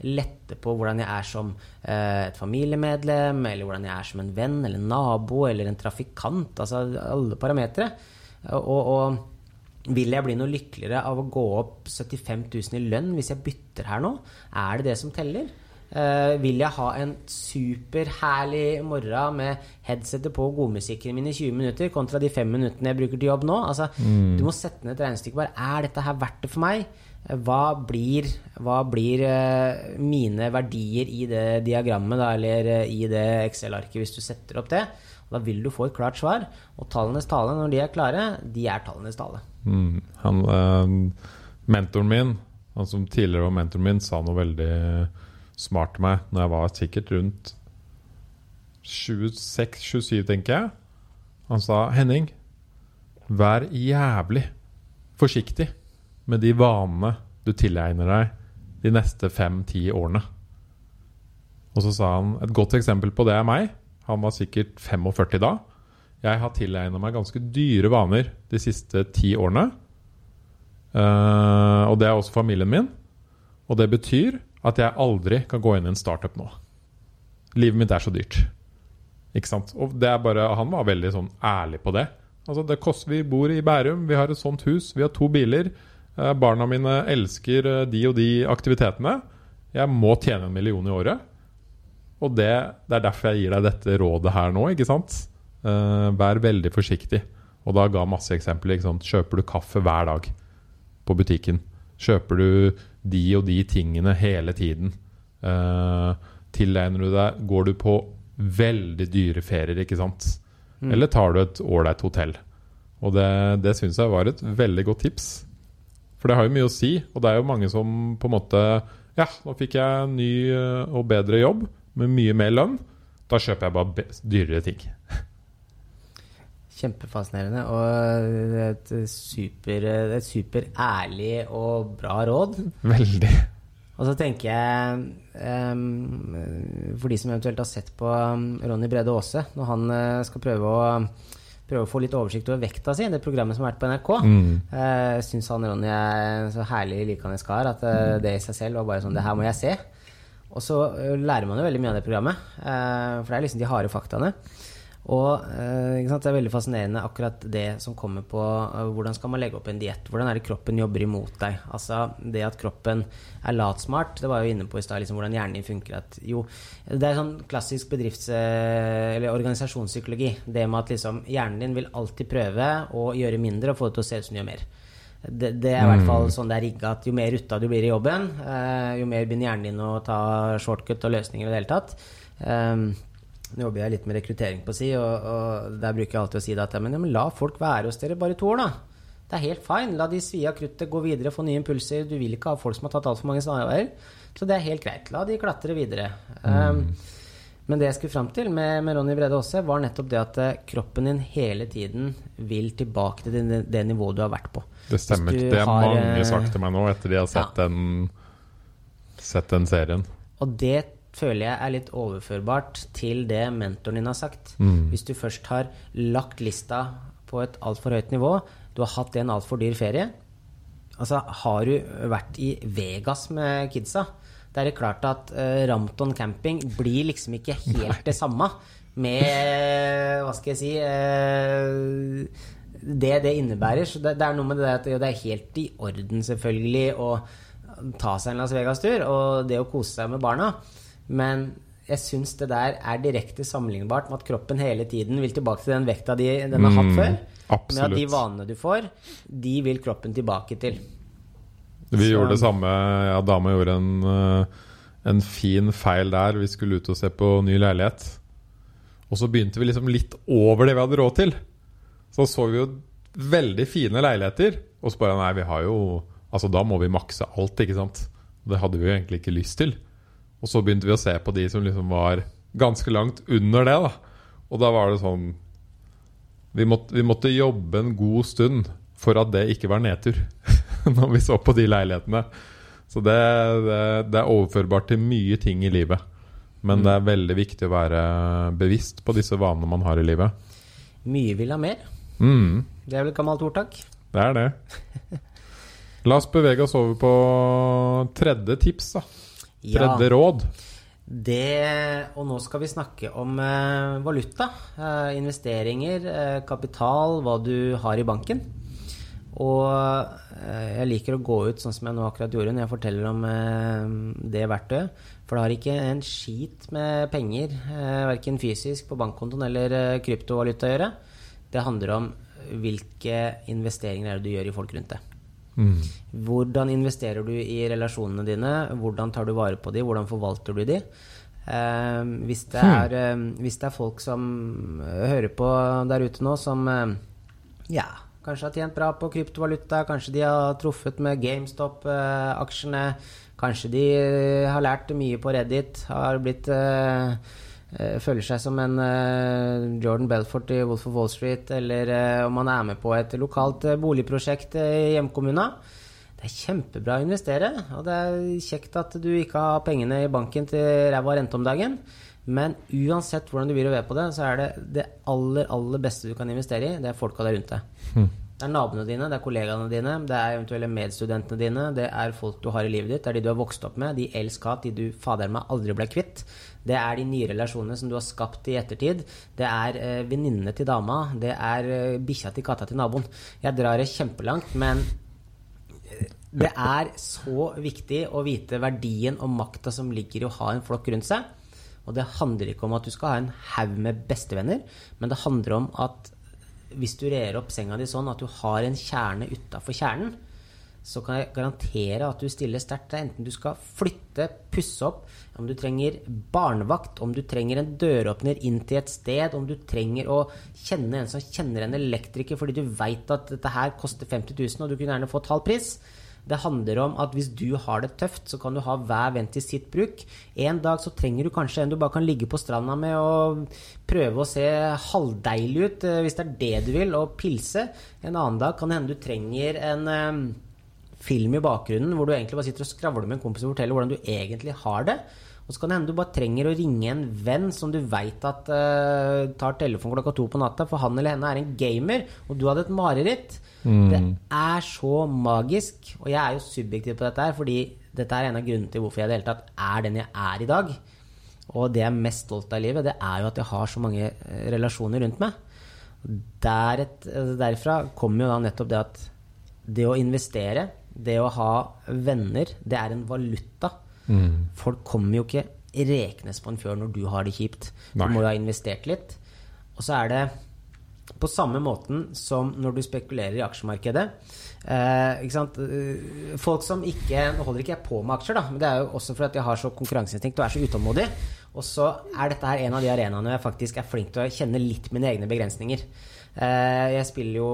lette på hvordan jeg er som eh, et familiemedlem, eller hvordan jeg er som en venn eller en nabo eller en trafikant? Altså alle parametere. Og, og vil jeg bli noe lykkeligere av å gå opp 75 000 i lønn hvis jeg bytter her nå? Er det det som teller? Eh, vil jeg ha en superherlig morgen med headsetet på og godmusikken min i 20 minutter kontra de fem minuttene jeg bruker til jobb nå? Altså, Du må sette ned et regnestykke. bare, Er dette her verdt det for meg? Hva blir, hva blir uh, mine verdier i det diagrammet, da, eller eh, i det Excel-arket, hvis du setter opp det? Og da vil du få et klart svar. Og tallenes tale, når de er klare, de er tallenes tale. Mm. Han, uh, mentoren min, han som tidligere var mentoren min, sa noe veldig smart meg når jeg var sikkert rundt 26-27, tenker jeg. Han sa 'Henning, vær jævlig forsiktig med de vanene du tilegner deg de neste fem-ti årene'. Og så sa han et godt eksempel på det er meg. Han var sikkert 45 da. Jeg har tilegnet meg ganske dyre vaner de siste ti årene. Uh, og det er også familien min. Og det betyr at jeg aldri kan gå inn i en startup nå. Livet mitt er så dyrt. Ikke sant? Og det er bare, han var veldig sånn ærlig på det. Altså det kost, Vi bor i Bærum, vi har et sånt hus, vi har to biler. Eh, barna mine elsker eh, de og de aktivitetene. Jeg må tjene en million i året. Og det, det er derfor jeg gir deg dette rådet her nå, ikke sant? Eh, vær veldig forsiktig. Og da ga masse eksempler. Kjøper du kaffe hver dag på butikken? Kjøper du de og de tingene hele tiden? Uh, tilegner du deg Går du på veldig dyre ferier, ikke sant? Eller tar du et ålreit hotell? Og det, det syns jeg var et veldig godt tips. For det har jo mye å si, og det er jo mange som på en måte Ja, nå fikk jeg en ny eh, og bedre jobb med mye mer lønn. Da kjøper jeg bare dyrere ting. Kjempefascinerende. Og et super, et super ærlig og bra råd. Veldig. Og så tenker jeg um, For de som eventuelt har sett på Ronny Brede Aase, når han uh, skal prøve å, prøve å få litt oversikt over vekta si, det programmet som har vært på NRK, mm. uh, syns han Ronny er så herlig likende kar at uh, det i seg selv var bare sånn Det her må jeg se. Og så lærer man jo veldig mye av det programmet, uh, for det er liksom de harde faktaene. Og eh, Det er veldig fascinerende akkurat det som kommer på uh, hvordan skal man legge opp en diett. Hvordan er det kroppen jobber imot deg? Altså Det at kroppen er latsmart, det var jo inne på i stad, liksom, hvordan hjernen din funker. At, jo, det er sånn klassisk bedrifts- eller organisasjonspsykologi. Det med at liksom, hjernen din vil alltid prøve å gjøre mindre og få det til å se ut som du gjør mer. Det, det, er i hvert fall mm. sånn det er rigga at jo mer rutta du blir i jobben, jo mer begynner hjernen din å ta shortcut og løsninger i det hele tatt. Um, nå jobber jeg litt med rekruttering på si, og, og der bruker jeg alltid å si at men, ja, men la folk være hos dere bare to år, da. Det er helt fine. La de svi av kruttet gå videre, få nye impulser. Du vil ikke ha folk som har tatt altfor mange snarveier. Så det er helt greit. La de klatre videre. Mm. Um, men det jeg skulle fram til med, med Ronny Brede Aase, var nettopp det at uh, kroppen din hele tiden vil tilbake til det, det nivået du har vært på. Det stemmer. Det har mange uh, sagt til meg nå etter de har sett, ja. den, sett den serien. Og det føler jeg er litt overførbart til det mentoren din har sagt. Mm. Hvis du først har lagt lista på et altfor høyt nivå, du har hatt en altfor dyr ferie Altså, har du vært i Vegas med kidsa, det er det klart at uh, Ramton camping blir liksom ikke helt Nei. det samme med Hva skal jeg si uh, Det det innebærer. Så det, det, er noe med det at det er helt i orden, selvfølgelig, å ta seg en Las Vegas-tur, og det å kose seg med barna. Men jeg syns det der er direkte sammenlignbart med at kroppen hele tiden vil tilbake til den vekta de, den har hatt mm, før. Absolutt. Med at de vanene du får, de vil kroppen tilbake til. Vi Så. gjorde det samme. Ja, dama gjorde en, eh, en fin feil der. Vi skulle ut og se på ny leilighet. Og så begynte vi liksom litt over det vi hadde råd til. Så så vi jo veldig fine leiligheter. Og så bare Nei, vi har jo Altså, da må vi makse alt, ikke sant? Det hadde vi jo egentlig ikke lyst til. Og så begynte vi å se på de som liksom var ganske langt under det. da Og da var det sånn vi måtte, vi måtte jobbe en god stund for at det ikke var nedtur. Når vi så på de leilighetene. Så det, det, det, er overførbart til mye ting i livet. Men mm. det er veldig viktig å være bevisst på disse vanene man har i livet. Mye vil ha mer. Mm. Det er vel et gammelt ordtak? Det er det. La oss bevege oss over på tredje tips, da. Tredje råd? Det, og nå skal vi snakke om eh, valuta. Eh, investeringer, eh, kapital, hva du har i banken. Og eh, jeg liker å gå ut sånn som jeg nå akkurat gjorde når jeg forteller om eh, det verktøyet. For det har ikke en skit med penger, eh, verken fysisk på bankkontoen eller kryptovaluta å gjøre. Det handler om hvilke investeringer er det du gjør i folk rundt deg. Mm. Hvordan investerer du i relasjonene dine? Hvordan tar du vare på dem? Hvordan forvalter du dem? Eh, hvis, det hmm. er, eh, hvis, det er, folk som eh, hører på der ute nå, som eh, ja, kanskje har tjent bra på kryptovaluta, kanskje de har truffet med GameStop-aksjene, kanskje de eh, har lært mye på Reddit, har blitt eh, Eh, føler seg som en uh, Jordan Belfort i Wolf of Wall Street, eller uh, om man er med på et lokalt boligprosjekt i hjemkommunen. Det er kjempebra å investere, og det er kjekt at du ikke har pengene i banken til ræva rente om dagen. Men uansett hvordan du vil og ved på det, så er det det aller, aller beste du kan investere i, det er folka der rundt deg. Mm. Det er naboene dine, det er kollegaene dine, det er eventuelle medstudentene dine, det er folk du har i livet ditt, det er de du har vokst opp med, de elsk-hat, de du fader meg aldri ble kvitt. Det er de nye relasjonene som du har skapt i ettertid. Det er eh, venninnene til dama, det er eh, bikkja til katta til naboen. Jeg drar det kjempelangt, men eh, det er så viktig å vite verdien og makta som ligger i å ha en flokk rundt seg. Og det handler ikke om at du skal ha en haug med bestevenner, men det handler om at hvis du rer opp senga di sånn at du har en kjerne utafor kjernen, så kan jeg garantere at du stiller sterkt der. Enten du skal flytte, pusse opp, om du trenger barnevakt, om du trenger en døråpner inn til et sted, om du trenger å kjenne en som kjenner en elektriker fordi du veit at dette her koster 50 000, og du kunne gjerne fått halv pris. Det handler om at hvis du har det tøft, så kan du ha hver venn til sitt bruk. En dag så trenger du kanskje en du bare kan ligge på stranda med og prøve å se halvdeilig ut, eh, hvis det er det du vil, og pilse. En annen dag kan det hende du trenger en eh, film i bakgrunnen hvor du egentlig bare sitter og skravler med en kompis og forteller hvordan du egentlig har det. Og så kan det hende du bare trenger å ringe en venn som du veit at uh, tar telefon klokka to på natta, for han eller henne er en gamer, og du hadde et mareritt. Mm. Det er så magisk. Og jeg er jo subjektiv på dette her, fordi dette er en av grunnene til hvorfor jeg i det hele tatt er den jeg er i dag. Og det jeg er mest stolt av i livet, det er jo at jeg har så mange eh, relasjoner rundt meg. Der et, altså derfra kommer jo da nettopp det at det å investere, det å ha venner, det er en valuta. Mm. Folk kommer jo ikke reknes på en fjør når du har det kjipt. Du må jo ha investert litt. Og så er det på samme måten som når du spekulerer i aksjemarkedet. Eh, eh, Folk som ikke Nå holder ikke jeg på med aksjer, da, men det er jo også fordi jeg har så konkurranseinstinkt og er så utålmodig. Og så er dette her en av de arenaene jeg faktisk er flink til å kjenne litt mine egne begrensninger. Eh, jeg spiller jo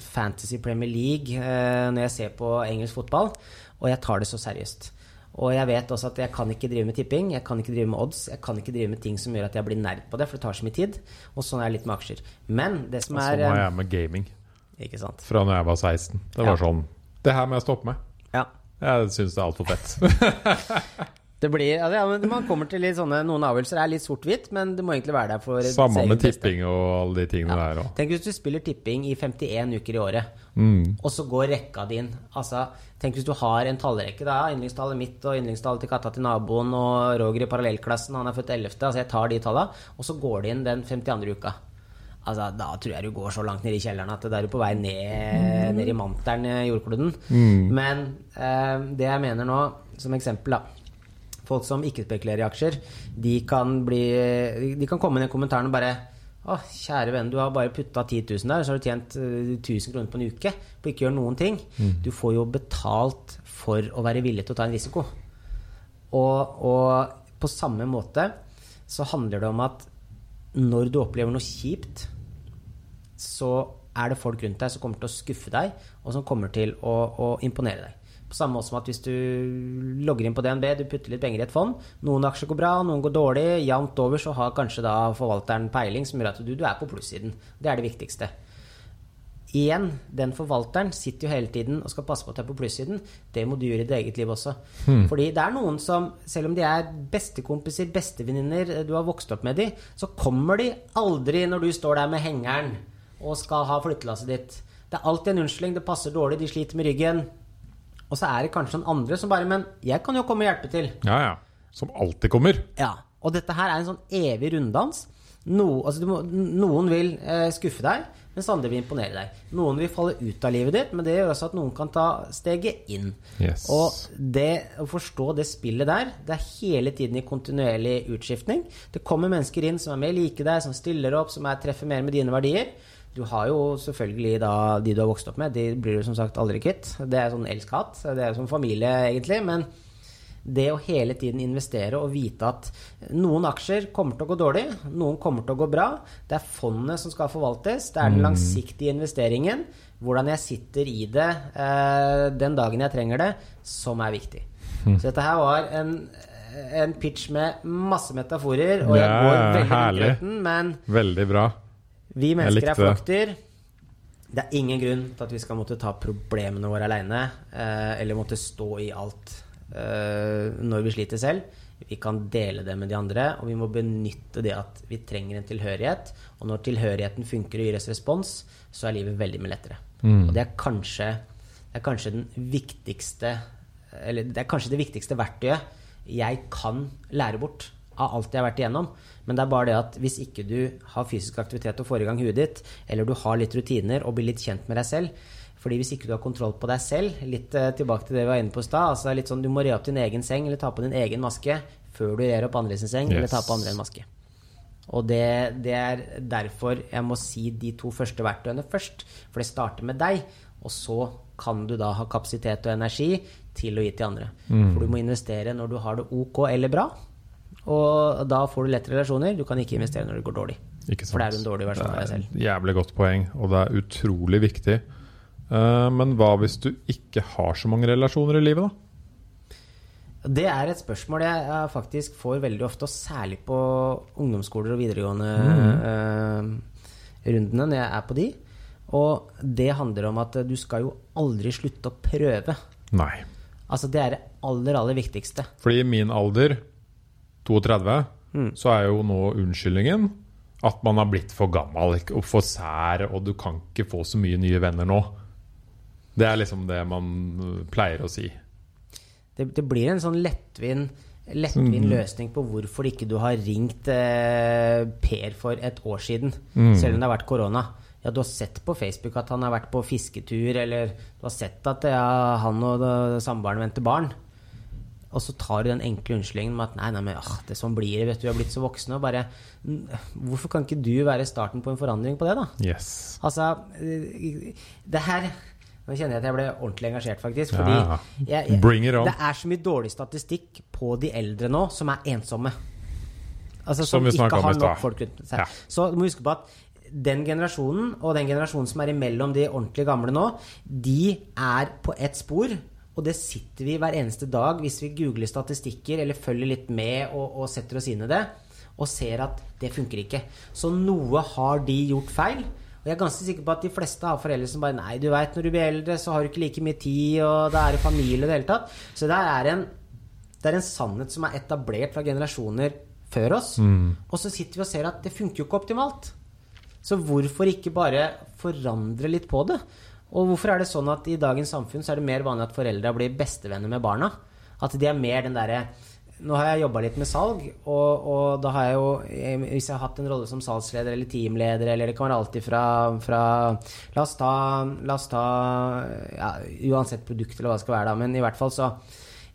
Fantasy Premier League eh, når jeg ser på engelsk fotball, og jeg tar det så seriøst. Og jeg vet også at jeg kan ikke drive med tipping, jeg kan ikke drive med odds, jeg kan ikke drive med ting som gjør at jeg blir nerd på det, for det tar så mye tid. Og sånn er jeg litt med aksjer. Men det som er Sånn var jeg med gaming. Ikke sant? Fra når jeg var 16. Det var ja. sånn Det her må jeg stoppe med. Ja. Jeg syns det er altfor fett. Det blir, ja, Man kommer til litt sånne Noen avgjørelser er litt sort-hvitt, men det må egentlig være der for Samme med tipping og alle de tingene ja. der òg. Tenk hvis du spiller tipping i 51 uker i året, mm. og så går rekka din Altså, Tenk hvis du har en tallrekke. da, Yndlingstallet mitt og yndlingstallet til katta til naboen og Roger i parallellklassen, han er født 11. Altså, jeg tar de tallene, og så går det inn den 52. uka. Altså, da tror jeg du går så langt ned i kjelleren at da er du på vei ned, ned i manteren i jordkloden. Mm. Men eh, det jeg mener nå, som eksempel, da folk som ikke spekulerer i aksjer, de kan, bli, de kan komme inn i kommentaren og bare å, kjære venn, du har bare putta 10 000 der, så har du tjent 1000 eh, kroner på en uke på ikke å gjøre noen ting. Mm. Du får jo betalt for å være villig til å ta en risiko. Og, og, på samme måte så handler det om at når du opplever noe kjipt, så er det folk rundt deg som kommer til å skuffe deg, og som kommer til å, å imponere deg. På samme måte som at hvis du logger inn på DNB, du putter litt penger i et fond Noen aksjer går bra, noen går dårlig. Jevnt over så har kanskje da forvalteren peiling som gjør at du, du er på plussiden. Det er det viktigste. Igjen, den forvalteren sitter jo hele tiden og skal passe på at du er på plussiden. Det må du gjøre i ditt eget liv også. Hmm. Fordi det er noen som, selv om de er bestekompiser, bestevenninner, du har vokst opp med de, så kommer de aldri når du står der med hengeren og skal ha flyttelasset ditt. Det er alltid en unnskyldning. Det passer dårlig, de sliter med ryggen. Og så er det kanskje noen andre som bare Men jeg kan jo komme og hjelpe til. Ja, ja. Som alltid kommer. Ja. Og dette her er en sånn evig runddans. No, altså må, noen vil eh, skuffe deg, mens andre vil imponere deg. Noen vil falle ut av livet ditt, men det gjør også at noen kan ta steget inn. Yes. Og det å forstå det spillet der, det er hele tiden i kontinuerlig utskiftning. Det kommer mennesker inn som er mer like deg, som stiller opp, som er, treffer mer med dine verdier. Du har jo selvfølgelig da de du har vokst opp med, de blir du som sagt aldri kvitt. Det er sånn elsk-hat. Det er som familie, egentlig. Men det å hele tiden investere og vite at noen aksjer kommer til å gå dårlig, noen kommer til å gå bra. Det er fondet som skal forvaltes. Det er den mm. langsiktige investeringen. Hvordan jeg sitter i det eh, den dagen jeg trenger det, som er viktig. Mm. Så dette her var en, en pitch med masse metaforer, og jeg går veldig herlig. men Veldig bra. Vi mennesker er flokter. Det er ingen grunn til at vi skal måtte ta problemene våre aleine, eh, eller måtte stå i alt eh, når vi sliter selv. Vi kan dele det med de andre, og vi må benytte det at vi trenger en tilhørighet. Og når tilhørigheten funker og gir oss respons, så er livet veldig mye lettere. Mm. Og det er, kanskje, det er kanskje den viktigste Eller det er kanskje det viktigste verktøyet jeg kan lære bort av alt jeg har vært igjennom. Men det er bare det at hvis ikke du har fysisk aktivitet og får i gang huet ditt, eller du har litt rutiner og blir litt kjent med deg selv fordi hvis ikke du har kontroll på deg selv, litt uh, tilbake til det vi var inne på i stad altså litt sånn, Du må re opp din egen seng eller ta på din egen maske før du rer opp andre sin seng yes. eller ta på andre en maske. Og det, det, er derfor jeg må si de to første verktøyene først. For det starter med deg, og så kan du da ha kapasitet og energi til å gi til andre. Mm. For du må investere når du har det ok eller bra, og da får du lettere relasjoner. Du kan ikke investere når det går dårlig. For det er en dårlig versjon av deg selv. Jævlig godt poeng, og det er utrolig viktig. Uh, men hva hvis du ikke har så mange relasjoner i livet, da? Det er et spørsmål jeg faktisk får veldig ofte, og særlig på ungdomsskoler og videregående mm. rundene når jeg er på de. Og det handler om at du skal jo aldri slutte å prøve. Nei. Altså Det er det aller, aller viktigste. Fordi i min alder, 32, så er jo nå unnskyldningen at man har blitt for gammel og for sær, og du kan ikke få så mye nye venner nå. Det er liksom det man øh, pleier å si. Det, det blir en sånn lettvint lettvint løsning på hvorfor ikke du har ringt eh, Per for et år siden, selv om det har vært korona. Ja, du har sett på Facebook at han har vært på fisketur, eller du har sett at ja, han og da- samboeren venter barn. Og så tar du den enkle unnskyldningen med at nei, nei, men ah, det sånn blir det, vet du, vi har blitt så voksne. Og bare Hvorfor kan ikke du være starten på en forandring på det, da? Yes. Altså, eh, det her Nå kjenner jeg at jeg ble ordentlig engasjert, faktisk. Ja. Fordi jeg, jeg, on. det er så mye dårlig statistikk på de eldre nå som er ensomme. Altså, Som snakket ikke har nok folk rundt seg. Ja. Så du må huske på at den generasjonen og den generasjonen som er imellom de ordentlig gamle nå, de er på ett spor. Og det sitter vi hver eneste dag hvis vi googler statistikker eller følger litt med og, og setter oss inn i det, og ser at det funker ikke. Så noe har de gjort feil. Og jeg er ganske sikker på at de fleste har foreldre som bare Nei, du veit, når du blir eldre, så har du ikke like mye tid, og da er det familie og det hele tatt. Så det er en, det er en sannhet som er etablert fra generasjoner før oss. Og så sitter vi og ser at det funker jo ikke optimalt. Så hvorfor ikke bare forandre litt på det? Og hvorfor er det sånn at i dagens samfunn så er det mer vanlig at foreldra blir bestevenner med barna? At de er mer den derre Nå har jeg jobba litt med salg, og, og da har jeg jo eh, Hvis jeg har hatt en rolle som salgsleder eller teamleder, eller det kan være alltid fra, fra La oss ta, la oss ta ja, Uansett produkt eller hva det skal være, da, men i hvert fall så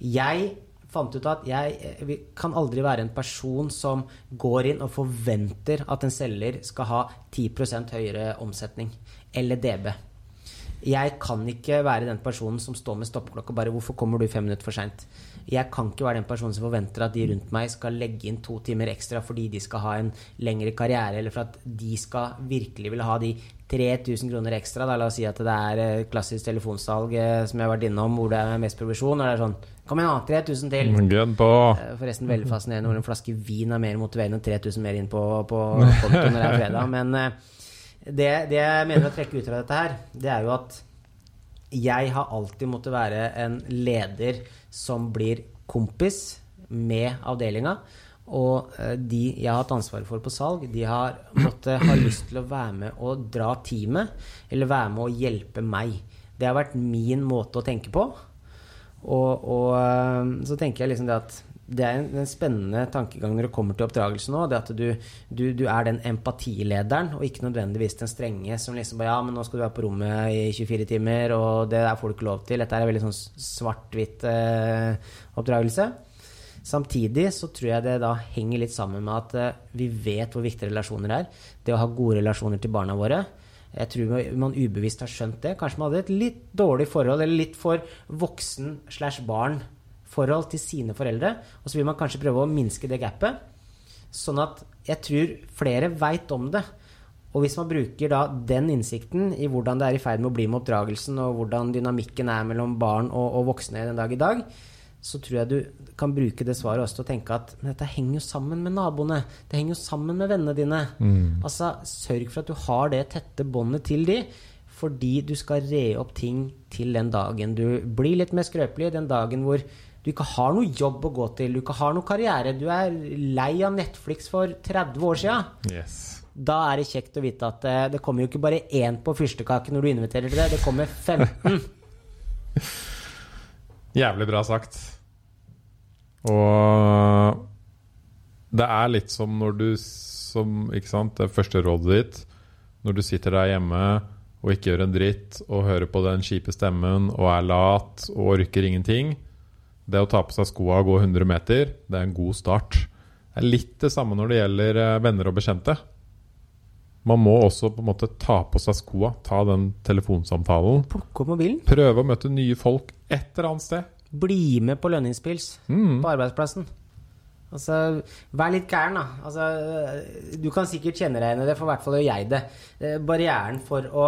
Jeg fant ut at jeg eh, kan aldri være en person som går inn og forventer at en selger skal ha 10% høyere omsetning, eller DB. Jeg kan ikke være den personen som står med stoppeklokke og bare 'Hvorfor kommer du fem minutter for seint?' Jeg kan ikke være den personen som forventer at de rundt meg skal legge inn to timer ekstra fordi de skal ha en lengre karriere, eller for at de skal virkelig vil ha de 3000 kroner ekstra. Da. La oss si at det er eh, klassisk telefonsalg eh, som jeg har vært innom, hvor det er mest provisjon. Og det er sånn Kom igjen, 3000 til! Eh, Forresten veldig fascinerende hvor en flaske vin er mer motiverende enn 3000 mer inn på, på kontoen når det er fredag. Men det, det jeg mener å trekke ut fra dette her, det er jo at jeg har alltid måttet være en leder som blir kompis med avdelinga. Og eh, de jeg har hatt ansvaret for på salg, de har måttet ha lyst til å være med og dra teamet, eller være med og hjelpe meg. Det har vært min måte å tenke på. Og, og eh, så tenker jeg liksom det at det er en, en spennende tankegang når det kommer til oppdragelse nå. Det at du, du, du er den empatilederen, og ikke nødvendigvis den strenge som liksom bare Ja, men nå skal du være på rommet i 24 timer, og det der får du ikke lov til. Dette er en veldig sånn svart-hvitt eh, oppdragelse. Samtidig så tror jeg det da henger litt sammen med at eh, vi vet hvor viktige relasjoner er. Det å ha gode relasjoner til barna våre. Jeg tror man ubevisst har skjønt det. Kanskje man hadde et litt dårlig forhold, eller litt for voksen slash barn forhold til sine foreldre. Og så vil man kanskje prøve å minske det gapet. Sånn at jeg tror flere veit om det. Og hvis man bruker da den innsikten i hvordan det er i ferd med å bli med oppdragelsen, og hvordan dynamikken er mellom barn og, og voksne den dag i dag, så tror jeg du kan bruke det svaret også til å tenke at men dette henger jo sammen med naboene. Det henger jo sammen med vennene dine. Altså, Sørg for at du har det tette båndet til de, fordi du skal re opp ting til den dagen du blir litt mer skrøpelig, den dagen hvor du ikke har noe jobb å gå til, du ikke har noe karriere, du er lei av Netflix for 30 år sia. Yes. Da er det kjekt å vite at eh, det kommer jo ikke bare én på fyrstekake når du inviterer til det, det kommer 15. Jævlig bra sagt. Og det er litt som når du som, Ikke sant, det første rådet ditt Når du sitter der hjemme og ikke gjør en dritt og hører på den kjipe stemmen og er lat og orker ingenting Det å ta på seg skoa og gå 100 meter, det er en god start. Det er litt det samme når det gjelder eh, venner og bekjente. Man må også på en måte ta på seg skoa, ta den telefonsamtalen. Plukke opp mobilen. Prøve å møte nye folk et eller annet sted. Bli med på lønningspils Mm. på arbeidsplassen. Altså, Vær litt gæren, da. Altså, du kan sikkert kjenne deg igjen i det, for i hvert fall gjør jeg det. Eh, Barrieren for å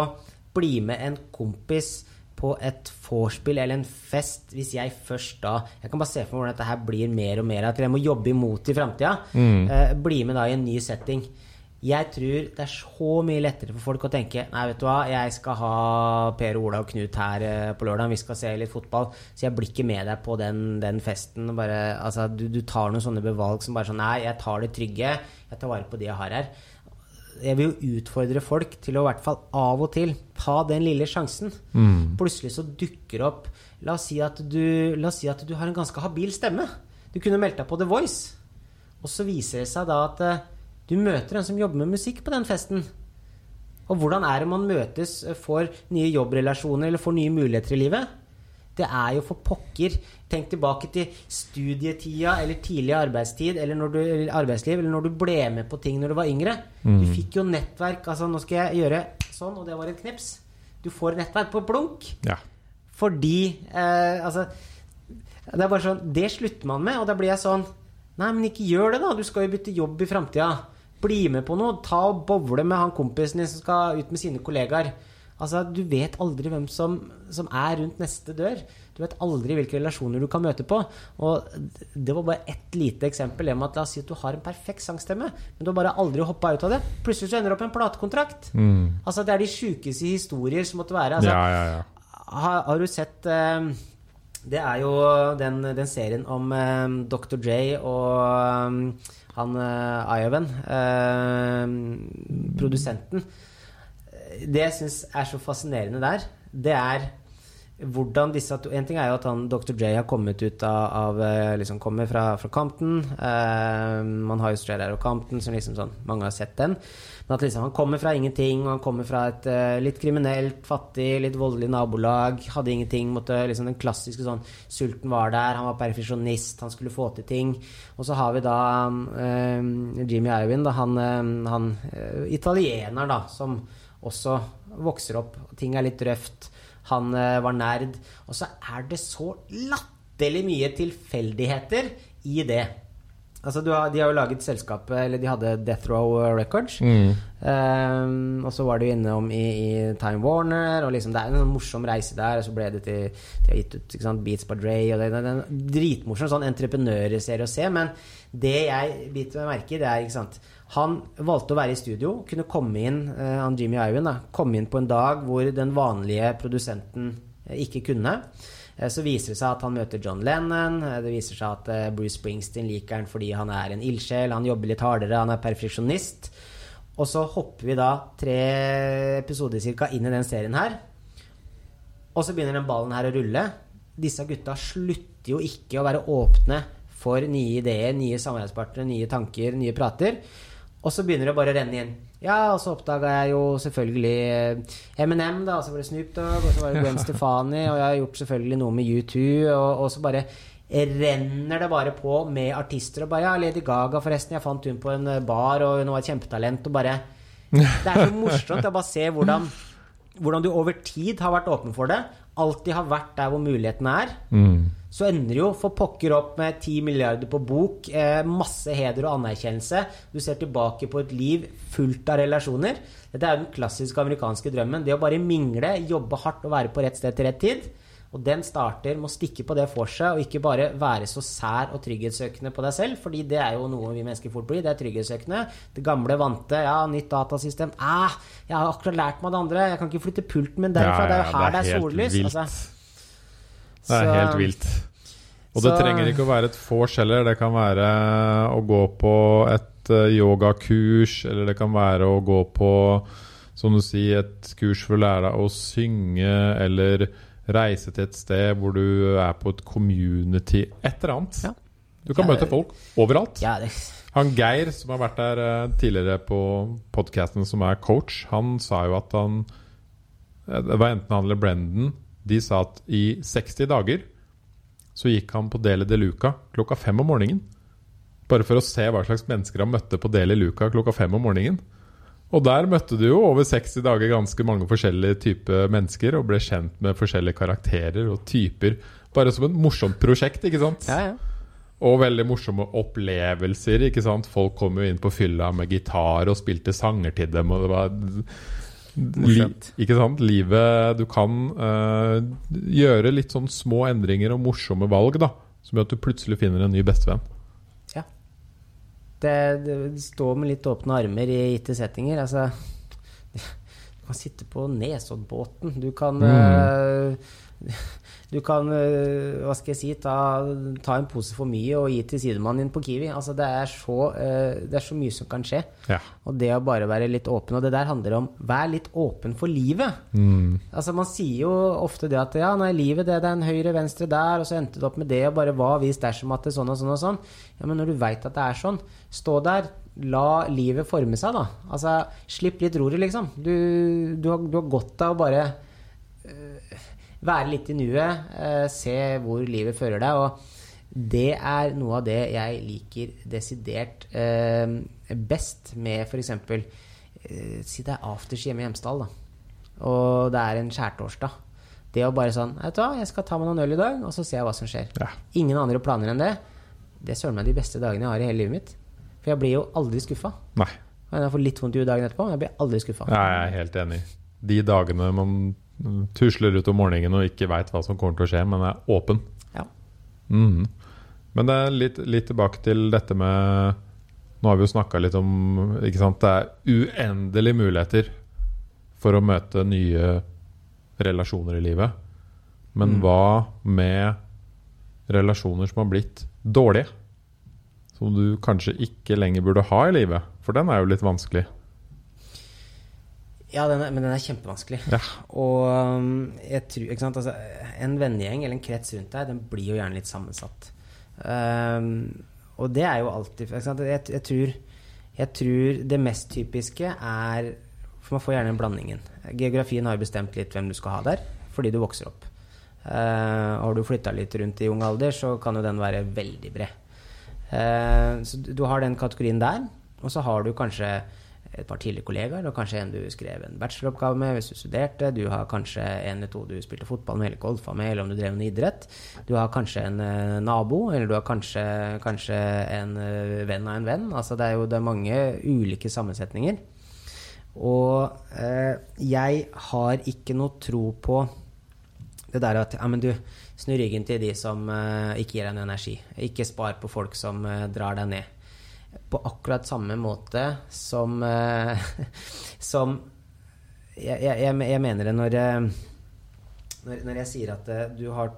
bli med en kompis på et vorspiel eller en fest, hvis jeg først da Jeg kan bare se for meg hvordan dette her blir mer og mer at jeg må jobbe imot i framtida. Eh, bli med da i en ny setting. Jeg tror det er så mye lettere for folk å tenke Nei, vet du hva, jeg skal ha Per Ola og Knut her eh, på lørdag, vi skal se litt fotball, så jeg blir ikke med deg på den, den festen. Bare, altså, du, du, tar noen sånne bevalg som bare sånn Nei, jeg tar det trygge, jeg tar vare på de jeg har her. Jeg vil jo utfordre folk til å i hvert fall av og til ta den lille sjansen. Mm. Plutselig så dukker opp La oss si at du, la oss si at du har en ganske habil stemme. Du kunne meldt deg på The Voice. Og så viser det seg da at eh, du møter en som jobber med musikk på den festen. Og hvordan er det man møtes, eh, får nye jobbrelasjoner eller får nye muligheter i livet? Det er jo for pokker Tenk tilbake til studietida eller tidlig arbeidstid eller, du, eller arbeidsliv, eller når du ble med på ting når du var yngre. Mm. Du fikk jo nettverk. Altså, nå skal jeg gjøre sånn, og det var et knips. Du får nettverk på blunk. Ja. Fordi eh, Altså Det er bare sånn Det slutter man med, og da blir jeg sånn Nei, men ikke gjør det, da. Du skal jo bytte jobb i framtida. Bli med på noe. Ta og bowle med han kompisen din som skal ut med sine kollegaer. Altså, Du vet aldri hvem som, som er rundt neste dør. Du vet aldri hvilke relasjoner du kan møte på. Og Det var bare ett lite eksempel. Det med at La oss si at du har en perfekt sangstemme, men du har bare aldri hoppa ut av det. Plutselig så ender du opp med en platekontrakt. Mm. Altså, Det er de sjukeste historier som måtte være. Altså, ja, ja, ja. har, har du sett eh, Det er jo den, den serien om eh, Dr. J og um, han uh, Iovan, uh, produsenten. Det jeg syns er så fascinerende der, det er hvordan disse to En ting er jo at han Dr. J har kommet ut av, av eh, liksom Kommer fra, fra Compton. Eh, man har jo Straight of Compton, som liksom sånn Mange har sett den. Men at liksom han kommer fra ingenting, og han kommer fra et eh, litt kriminelt, fattig, litt voldelig nabolag. Hadde ingenting. Måtte, liksom Den klassiske sånn Sulten var der, han var perfeksjonist, han skulle få til ting. Og så har vi da eh, Jimmy Iwin, da, han, eh, han eh, italieneren, da, som også vokser opp. Ting er litt røft. Han eh, var nerd. Og så er det så latterlig mye tilfeldigheter i det. Altså, har, de har jo laget selskapet Eller de hadde Death Row Records. Mm. Um, og så var du innom i, i Time Warner, og liksom det er en morsom reise der. Og så ble det til De har gitt ut sant, Beats by Dre, og det, det, det dritmorsom sånn entreprenørserie å se. Men det jeg biter meg merke i, det er ikke sant Han valgte å være i studio, kunne komme inn uh, han Jimmy Ivan, da, komme inn på en dag hvor den vanlige produsenten uh, ikke kunne. Uh, så viser det seg at han møter John Lennon. Det viser seg at Bruce Springsteen liker han fordi han er en ildsjel, han jobber litt hardere, han er perfeksjonist. Og så hopper vi da tre episoder cirka inn i den serien her. Og så begynner den ballen her å rulle. Disse gutta slutter jo ikke å være åpne for nye ideer, nye samarbeidspartnere, nye tanker, nye prater. Og så begynner det bare å renne inn. Ja, og så oppdaga jeg jo selvfølgelig Eminem, da, og så var det Snoop Dogg, og så var det Gwen Stefani, og jeg har gjort selvfølgelig noe med U2, og, og så bare renner det bare på med artister. Og bare Ja, Lady Gaga, forresten, jeg fant hun på en bar, og hun var et kjempetalent, og bare Det er så morsomt å bare se hvordan hvordan du over tid har vært åpen for det, alltid har vært der hvor mulighetene er, Mm. Så ender jo for pokker opp med 10 milliarder på bok, eh, masse heder og anerkjennelse. Du ser tilbake på et liv fullt av relasjoner. Dette er jo den klassiske amerikanske drømmen. Det å bare mingle, jobbe hardt og være på rett sted til rett tid. Og den starter med å stikke på det for seg, og ikke bare være så sær og trygghetssøkende på deg selv, fordi det er jo noe vi mennesker fort blir. Det er trygghetssøkende. Det gamle vante. Ja, nytt datasystem. Ah, jeg har akkurat lært meg det andre. Jeg kan ikke flytte pulten min derfra. det er jo her det er, det helt sollys. vilt. Altså. Det er Så- helt vilt. Og det trenger ikke å være et vors heller. Det kan være å gå på et eh, yogakurs, eller det kan være å gå på som du sier, et kurs for å lære deg å synge, eller reise til et sted hvor du er på et community Et eller annet. Ja. Du kan Ja, møte folk overalt. Ja, Han Geir, som har vært der eh, tidligere på podkasten, som er coach, han sa jo at han eh, Det var enten han eller Brendan. De sa at i 60 dager så gikk han på Deli de Luca klokka fem om morgenen. Bare for å se hva slags mennesker han møtte på Deli Luca klokka fem om morgenen. Og der møtte du jo over 60 dager ganske mange forskjellige typer mennesker, og ble kjent med forskjellige karakterer og typer. Bare som et morsomt prosjekt, ikke sant? ja, ja. Og veldig morsomme opplevelser. ikke sant? Folk kom jo inn på fylla med gitar og spilte sanger til dem. og det var li, Ikke sant? Livet Du kan uh, gjøre litt sånn små endringer og morsomme valg da som gjør at du plutselig finner en ny bestevenn. Ja. Det, det står med litt åpne armer i gitte settinger. Altså Du kan sitte på Nesoddbåten. Du kan Mm. eh, Du kan eh, hva skal jeg si, ta, ta en pose for mye og gi til sidemannen din på Kiwi. Altså, det, er så, eh, det er så mye som kan skje. Ja. Og det å bare være litt åpen. Og det der handler om vær litt åpen for livet. Mm. Altså Man sier jo ofte det at ja, nei, livet det, det er en høyre, venstre der, og så endte det opp med det, og bare hva hvis dersom at det er sånn og sånn og sånn. Ja, Men når du veit at det er sånn, stå der. La livet forme seg, da. Altså, Slipp litt roret, liksom. Du, du, har, du har godt av å bare øh, være litt i nuet, øh, se hvor livet fører deg. Og det er noe av det jeg liker desidert øh, best med f.eks. Uh, si det er afters hjemme i Hjemsdal, da og det er en skjærtorsdag. Det å bare sånn Vet du hva, jeg skal ta meg noen øl i dag, og så ser jeg hva som skjer. Ja. Ingen andre planer enn det. Det er søren meg de beste dagene jeg har i hele livet mitt. For jeg blir jo aldri skuffa. Jeg får litt vondt i huet dagen etterpå, men jeg blir aldri skuffa. Jeg er helt enig. De dagene man tusler ut om morgenen og ikke veit hva som kommer til å skje, men er åpen. Ja. Mm. Men det er litt, litt tilbake til dette med Nå har vi jo snakka litt om ikke sant? Det er uendelige muligheter for å møte nye relasjoner i livet. Men Mm. hva med relasjoner som har blitt dårlige? Som du kanskje ikke lenger burde ha i livet? For den er jo litt vanskelig. Ja, den er, men den er kjempevanskelig. Ja. Og um, jeg tror? Altså, en vennegjeng eller en krets rundt deg, den blir jo gjerne litt sammensatt. Um, og det er jo alltid? Jeg, jeg, tror, jeg tror det mest typiske er For man får gjerne den blandingen. Geografien har jo bestemt litt hvem du skal ha der, fordi du vokser opp. Uh, har du flytta litt rundt i ung alder, så kan jo den være veldig bred. Uh, så du har den kategorien der, og så har du kanskje et par tidligere kollegaer, og kanskje en du skrev en bacheloroppgave med hvis du studerte. Du har kanskje en eller to du spilte fotball med eller golfa med, eller om du drev med idrett. Du har kanskje en uh, nabo, eller du har kanskje, kanskje en uh, venn av en venn. Altså det er jo det er mange ulike sammensetninger. Og eh, jeg har ikke noe tro på det der at ja, men du, snu ryggen til de som ikke gir deg noe energi. Ikke spar på folk som drar deg ned på akkurat samme måte som uh, Som jeg, jeg, jeg, mener det når, når, når jeg sier at uh, du har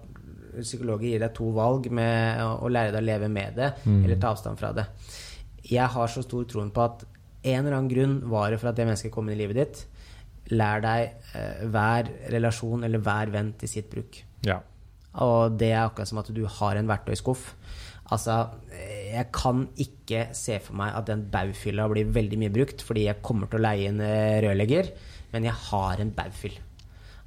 Psykologer gir deg to valg med å, lære deg å leve med det mm. eller ta avstand fra det. Jeg har så stor troen på at en eller annen grunn var det for at det mennesket kom inn i livet ditt. Lær deg uh, hver relasjon eller hver venn til sitt bruk. Ja. Og det er akkurat som at du har en verktøyskuff. Altså, jeg kan ikke se for meg at den baufylla blir veldig mye brukt, fordi jeg kommer til å leie en rørlegger, men jeg har en baugfyll.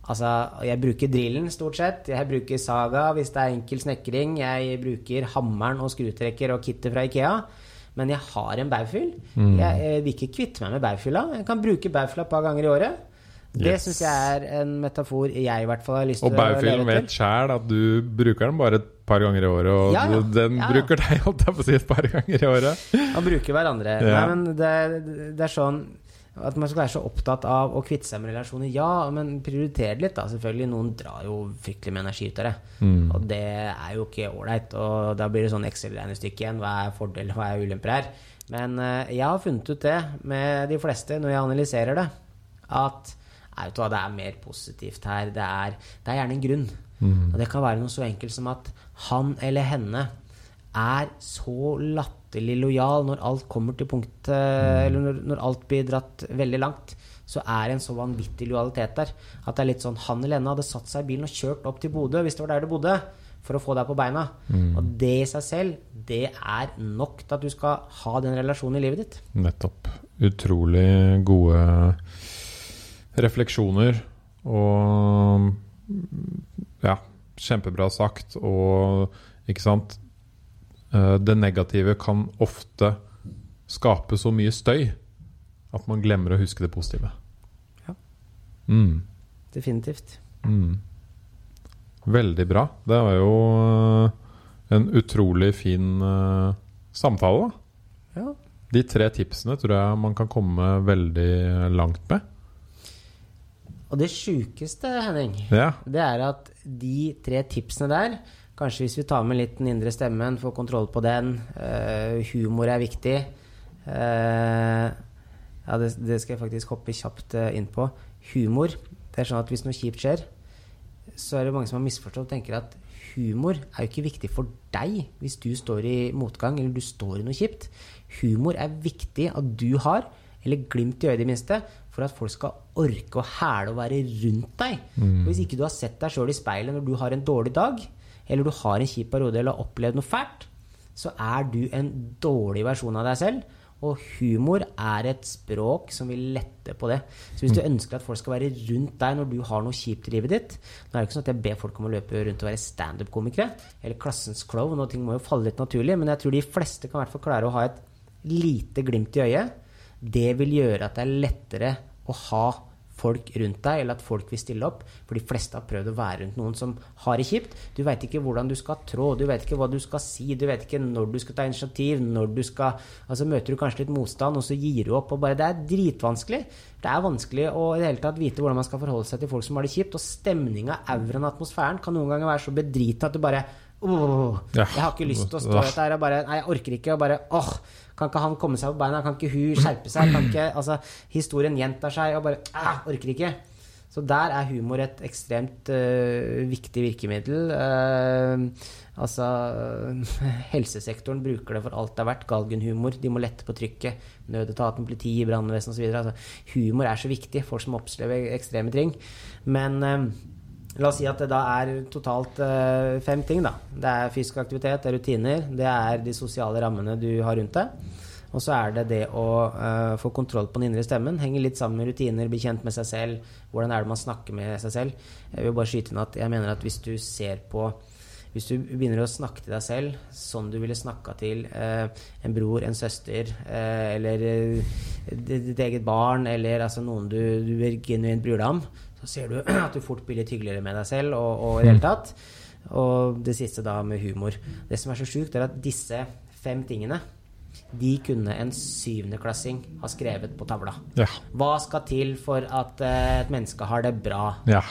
Altså, jeg bruker drillen stort sett. Jeg bruker Saga hvis det er enkel snekring. Jeg bruker hammeren og skrutrekker og kittet fra Ikea. Men jeg har en baugfyll. Mm. Jeg, jeg vil ikke kvitte meg med baufylla. Jeg kan bruke baufylla et par ganger i året. Det yes. syns jeg er en metafor jeg i hvert fall har lyst til å leve til. Og baugfyllen vet sjæl at du bruker den bare par ganger i året, og ja, ja. den bruker deg holdt jeg på å si et par ganger i året. Man bruker hverandre. Nei, men det, det, er sånn at man skal være så opptatt av å kvitte seg med relasjoner. Ja, men prioritere det litt, da. Selvfølgelig. Noen drar jo fryktelig med energi ut av det. Mm. Og det er jo ikke ålreit. Og da blir det sånn Excel-regnestykke igjen. Hva er fordeler, hva er ulemper her? Men uh, jeg har funnet ut det med de fleste når jeg analyserer det, at vet du hva, det er mer positivt her. Det er, det er gjerne en grunn. Mm. Og det kan være noe så enkelt som at han eller henne er så latterlig lojal når alt kommer til punkt mm. Eller når, når, alt blir dratt veldig langt. Så er det en så vanvittig lojalitet der. At det er litt sånn Han eller henne hadde satt seg i bilen og kjørt opp til Bodø hvis det var der du bodde, for å få deg på beina. Mm. Og det i seg selv, det er nok til at du skal ha den relasjonen i livet ditt. Nettopp. Utrolig gode refleksjoner og Ja, kjempebra sagt. Og ikke sant Det negative kan ofte skape så mye støy at man glemmer å huske det positive. Ja. Mm. Definitivt. Mm. Veldig bra. Det var jo en utrolig fin uh, samtale, da. Ja. De tre tipsene tror jeg man kan komme veldig langt med. Og det sjukeste, Henning, Ja. det er at de tre tipsene der Kanskje hvis vi tar med litt den indre stemmen, får kontroll på den. Uh, humor er viktig. Uh, ja, det, det skal jeg faktisk hoppe kjapt eh, inn på. Humor. Det er sånn at hvis noe kjipt skjer, så er det mange som har misforstått og tenker at humor er jo ikke viktig for deg hvis du står i motgang eller du står i noe kjipt. Humor er viktig at du har, eller glimt i øyet i det minste, for at folk skal orke å hæle og være rundt deg. Mm. hvis ikke du har sett deg sjøl i speilet når du har en dårlig dag, eller du har en kjip periode eller har opplevd noe fælt, så er du en dårlig versjon av deg selv. Og humor er et språk som vil lette på det. Så hvis du ønsker at folk skal være rundt deg når du har noe kjipt i livet ditt Nå er det ikke sånn at jeg ber folk om å løpe rundt og være standup-komikere eller klassens klovn, og ting må jo falle litt naturlig, men jeg tror de fleste kan i hvert fall klare å ha et lite glimt i øyet. Det vil gjøre at det er lettere å ha folk rundt deg, eller at folk vil stille opp. For de fleste har prøvd å være rundt noen som har det kjipt. Du veit ikke hvordan du skal trå, du vet ikke hva du skal si, du vet ikke når du skal ta initiativ, når du skal Altså møter du kanskje litt motstand, og så gir du opp. Og bare Det er dritvanskelig. Det er vanskelig å i det hele tatt vite hvordan man skal forholde seg til folk som har det kjipt. Og stemninga, auraen, atmosfæren kan noen ganger være så bedrita at du bare Åh, jeg har ikke lyst til å stå i dette her og bare Nei, jeg orker ikke. Og bare åh, kan ikke han komme seg på beina? Kan ikke hun skjerpe seg? Kan ikke, altså, historien gjentar seg, og bare ah, orker ikke. Så der er humor et ekstremt uh, viktig virkemiddel. Uh, altså Helsesektoren bruker det for alt det er verdt. Galgenhumor. De må lette på trykket. Nødetaten, politi, brannvesen osv. Altså, humor er så viktig. Folk som opplever ekstreme ting. Men eh, La oss si at det da er totalt eh, fem ting. da. Det er fysisk aktivitet, det er rutiner, det er de sosiale rammene du har rundt deg. Og så er det det å eh, få kontroll på den indre stemmen. Henger litt sammen med rutiner, bli kjent med seg selv. Hvordan er det man snakker med seg selv? Jeg vil bare skyte inn at jeg mener at hvis du ser på hvis du begynner å snakke til deg selv sånn du ville snakka til eh, en bror, en søster eh, eller eh, ditt eget barn, eller altså noen du, du genuint bryr deg om, så ser du at du fort blir litt hyggeligere med deg selv og, og i det hele tatt. Og det siste da med humor. Det som er så sjukt, er at disse fem tingene de kunne en syvendeklassing ha skrevet på tavla. Ja. Hva skal til for at eh, et menneske har det bra? ja.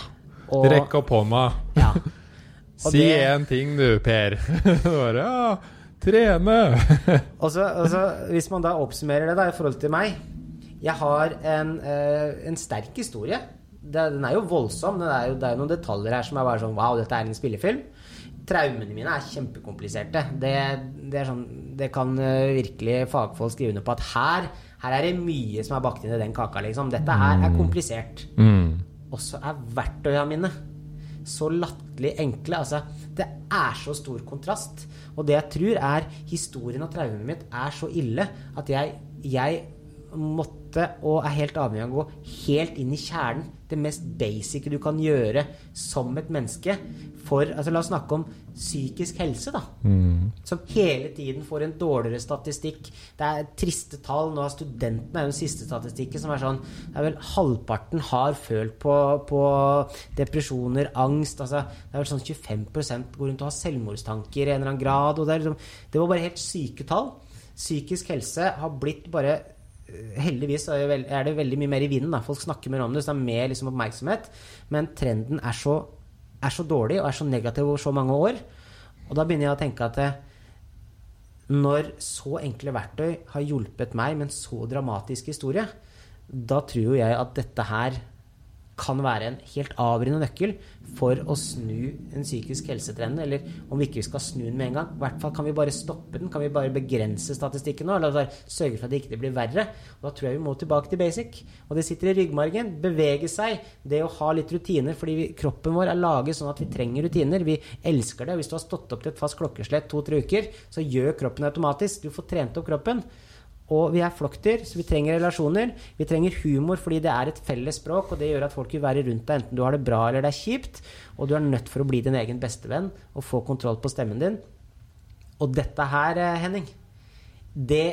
Og- Rekk opp hånda. Ja. Si det- én ting, du, Per. Bare ja, trene. Og så, og så, hvis man da oppsummerer det da i forhold til meg Jeg har en, eh, en sterk historie. Det, den er jo voldsom. Det er jo, det er noen detaljer her som er bare sånn Wow, dette er en spillefilm. Traumene mine er kjempekompliserte. Det, det, er sånn, det kan eh, virkelig fagfolk skrive under på at her, her er det mye som er bakt inn i den kaka, liksom. Dette her er komplisert. Mm. Og så er verktøya mine så latterlig enkle. Altså, det er så stor kontrast. Og det jeg tror er historien og traumet mitt er så ille at jeg, jeg måtte og er helt avhengig av å gå helt inn i kjernen. Det mest basic du kan gjøre som et menneske for altså La oss snakke om psykisk helse, da. Som hele tiden får en dårligere statistikk. Det er triste tall. Nå har studentene er den siste statistikken som er sånn Det er vel halvparten har følt på, på depresjoner, angst altså, Det er vel sånn 25% går rundt og har selvmordstanker i en eller annen grad. Og det, er liksom, det var bare helt syke tall. Psykisk helse har blitt bare Heldigvis er det, veld, det veldig mye mer i vinden. Da. Folk snakker mer om det, så det er mer liksom, oppmerksomhet. Men trenden er så, er så dårlig og er så negativ over så mange år. Og da begynner jeg å tenke at eh, når så enkle verktøy har hjulpet meg med en så dramatisk historie, da tror jeg at dette her kan være en helt avgjørende nøkkel for å snu en psykisk helsetrend. Eller om vi ikke skal snu den med en gang, i hvert fall kan vi bare stoppe den. Kan vi bare begrense statistikken nå? Eller sørge for at det ikke blir verre? Og da tror jeg vi må tilbake til basic. Og det sitter i ryggmargen. Bevege seg. Det å ha litt rutiner. Fordi vi, kroppen vår er laget sånn at vi trenger rutiner. Vi elsker det. Hvis du har stått opp til et fast klokkeslett to-tre uker, så gjør kroppen automatisk. Du får trent opp kroppen. Og vi er flokkdyr, så vi trenger relasjoner. Vi trenger humor fordi det er et felles språk, og det gjør at folk vil være rundt deg enten du har det bra eller det er kjipt. Og du er nødt for å bli din egen bestevenn og få kontroll på stemmen din. Og dette her, eh, Henning, det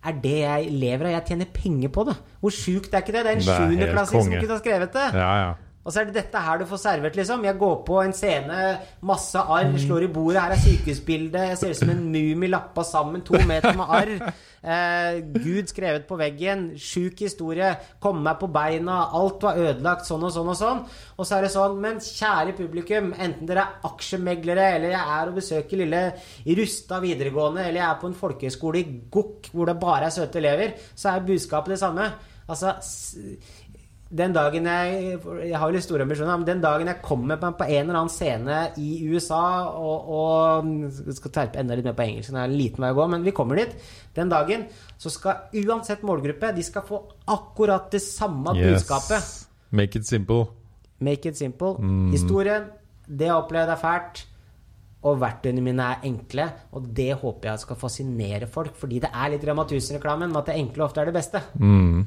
er det jeg lever av. Jeg tjener penger på det. Hvor sjukt er ikke det? Det er en sjuendeklassing som kunne ha skrevet det. Ja, ja. Og så er det dette her du får servert, liksom. Jeg går på en scene, masse arr, slår i bordet. Her er sykehusbildet. Jeg ser ut som en mumie lappa sammen, to meter med arr. Eh, Gud skrevet på veggen. Sjuk historie. Komme meg på beina. Alt var ødelagt, sånn og sånn og sånn. Og så er det sånn, men kjære publikum, enten dere er aksjemeglere, eller jeg er og besøker lille Rusta videregående, eller jeg er på en folkehøyskole i Gokk hvor det bare er søte elever, så er budskapet det samme. Altså den dagen jeg Jeg har jo litt store ambisjoner, men den dagen jeg kommer på, på en eller annen scene i USA og, og skal terpe enda litt mer på engelsk, det er en liten vei å gå, men vi kommer dit. Den dagen så skal uansett målgruppe, de skal få akkurat det samme budskapet. Make it simple. Make it simple. Historien, det jeg har opplevd, er fælt. Og verktøyene mine er enkle, og det håper jeg skal fascinere folk. Fordi det er litt Rema 1000-reklamen med at det enkle ofte er det beste. Mm.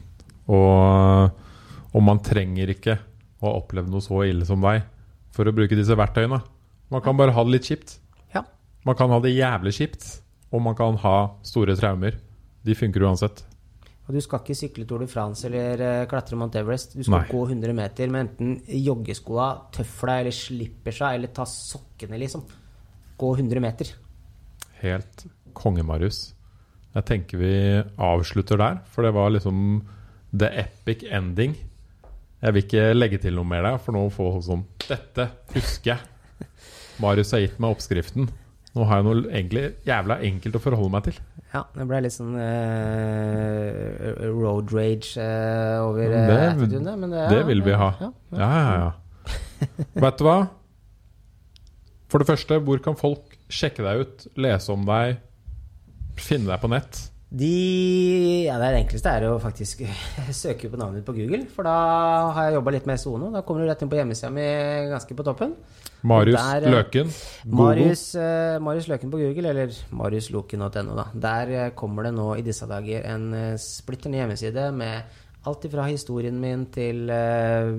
Og, og man trenger ikke å ha opplevd noe så ille som deg for å bruke disse verktøyene. Man kan bare ha det litt kjipt. Ja. Man kan ha det jævlig kjipt, og man kan ha store traumer. De funker uansett. Og du skal ikke sykle Tour de France eller uh, klatre Mount Everest. Du skal Nei. gå 100 meter med enten joggeskoa, tøfla eller slippersa, eller ta sokkene, liksom. Gå 100 meter. Helt konge, Marius. Jeg tenker vi avslutter der, for det var liksom the epic ending. Jeg vil ikke legge til noe mer der, for nå får folk sånn Dette husker jeg. Marius har gitt meg oppskriften. Nå har jeg noe egentlig jævla enkelt å forholde meg til. Ja, det ble litt sånn uh, road rage uh, over det- attituden, men det, Det vil vi ha. Ja, ja. Ja, ja, ja. Vet du hva? For det første, hvor kan folk sjekke deg ut, lese om deg, finne deg på nett? De, ja, det enkleste er å faktisk søke på navnet ditt på Google. For da har jeg jobba litt med SONO. Da kommer du rett inn på hjemmesida mi ganske på toppen. Marius Der, eh, Løken. Marius, uh, Marius Løken på Google, eller mariusloken.no. da. Der eh, kommer det nå i disse dager en splitter ny hjemmeside med alt ifra historien min til uh,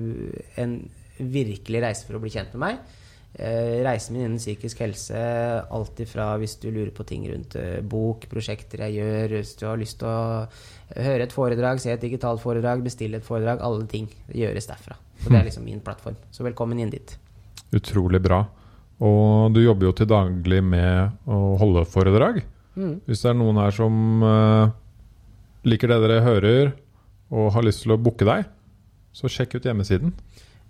en virkelig reise for å bli kjent med meg. Eh, reisen min innen psykisk helse, alt ifra hvis du lurer på ting rundt eh, bok, prosjekter jeg gjør, hvis du har lyst til å høre et foredrag, se et digitalt foredrag, bestille et foredrag, alle ting gjøres derfra. Så det er liksom min plattform. Så velkommen inn dit. Utrolig bra. Og du jobber jo til daglig med å holde foredrag. Mm. Hvis det er noen her som eh, liker det dere hører, og har lyst til å booke deg, så sjekk ut hjemmesiden.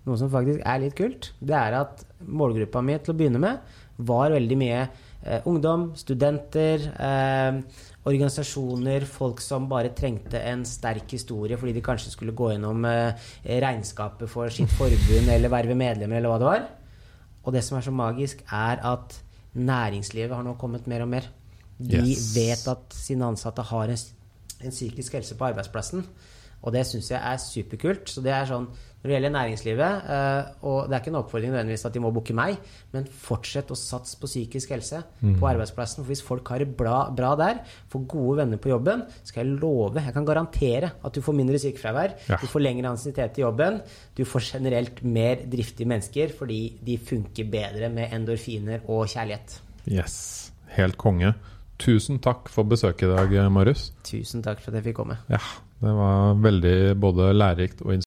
Noe som faktisk er litt kult, det er at målgruppa mi til å begynne med var veldig mye eh, ungdom, studenter, eh, organisasjoner, folk som bare trengte en sterk historie fordi de kanskje skulle gå gjennom eh, regnskapet for sitt forbund eller verve medlemmer eller hva det var. Og det som er så magisk, er at næringslivet har nå kommet mer og mer. De Yes. vet at sine ansatte har en, en psykisk helse på arbeidsplassen. Og det syns jeg er superkult. Så det er sånn når det gjelder næringslivet, eh, og det er ikke en oppfordring nødvendigvis at de må booke meg, men fortsett å satse på psykisk helse på arbeidsplassen. For hvis folk har det bra, bra der, får gode venner på jobben, skal jeg love, jeg kan garantere at du får mindre sykefravær, Ja. du får lengre ansiennitet i jobben, du får generelt mer driftige mennesker fordi de funker bedre med endorfiner og kjærlighet. Yes. Helt konge. Tusen takk for besøket i dag, Marius. Tusen takk for at jeg fikk komme. Ja, det var veldig både lærerikt og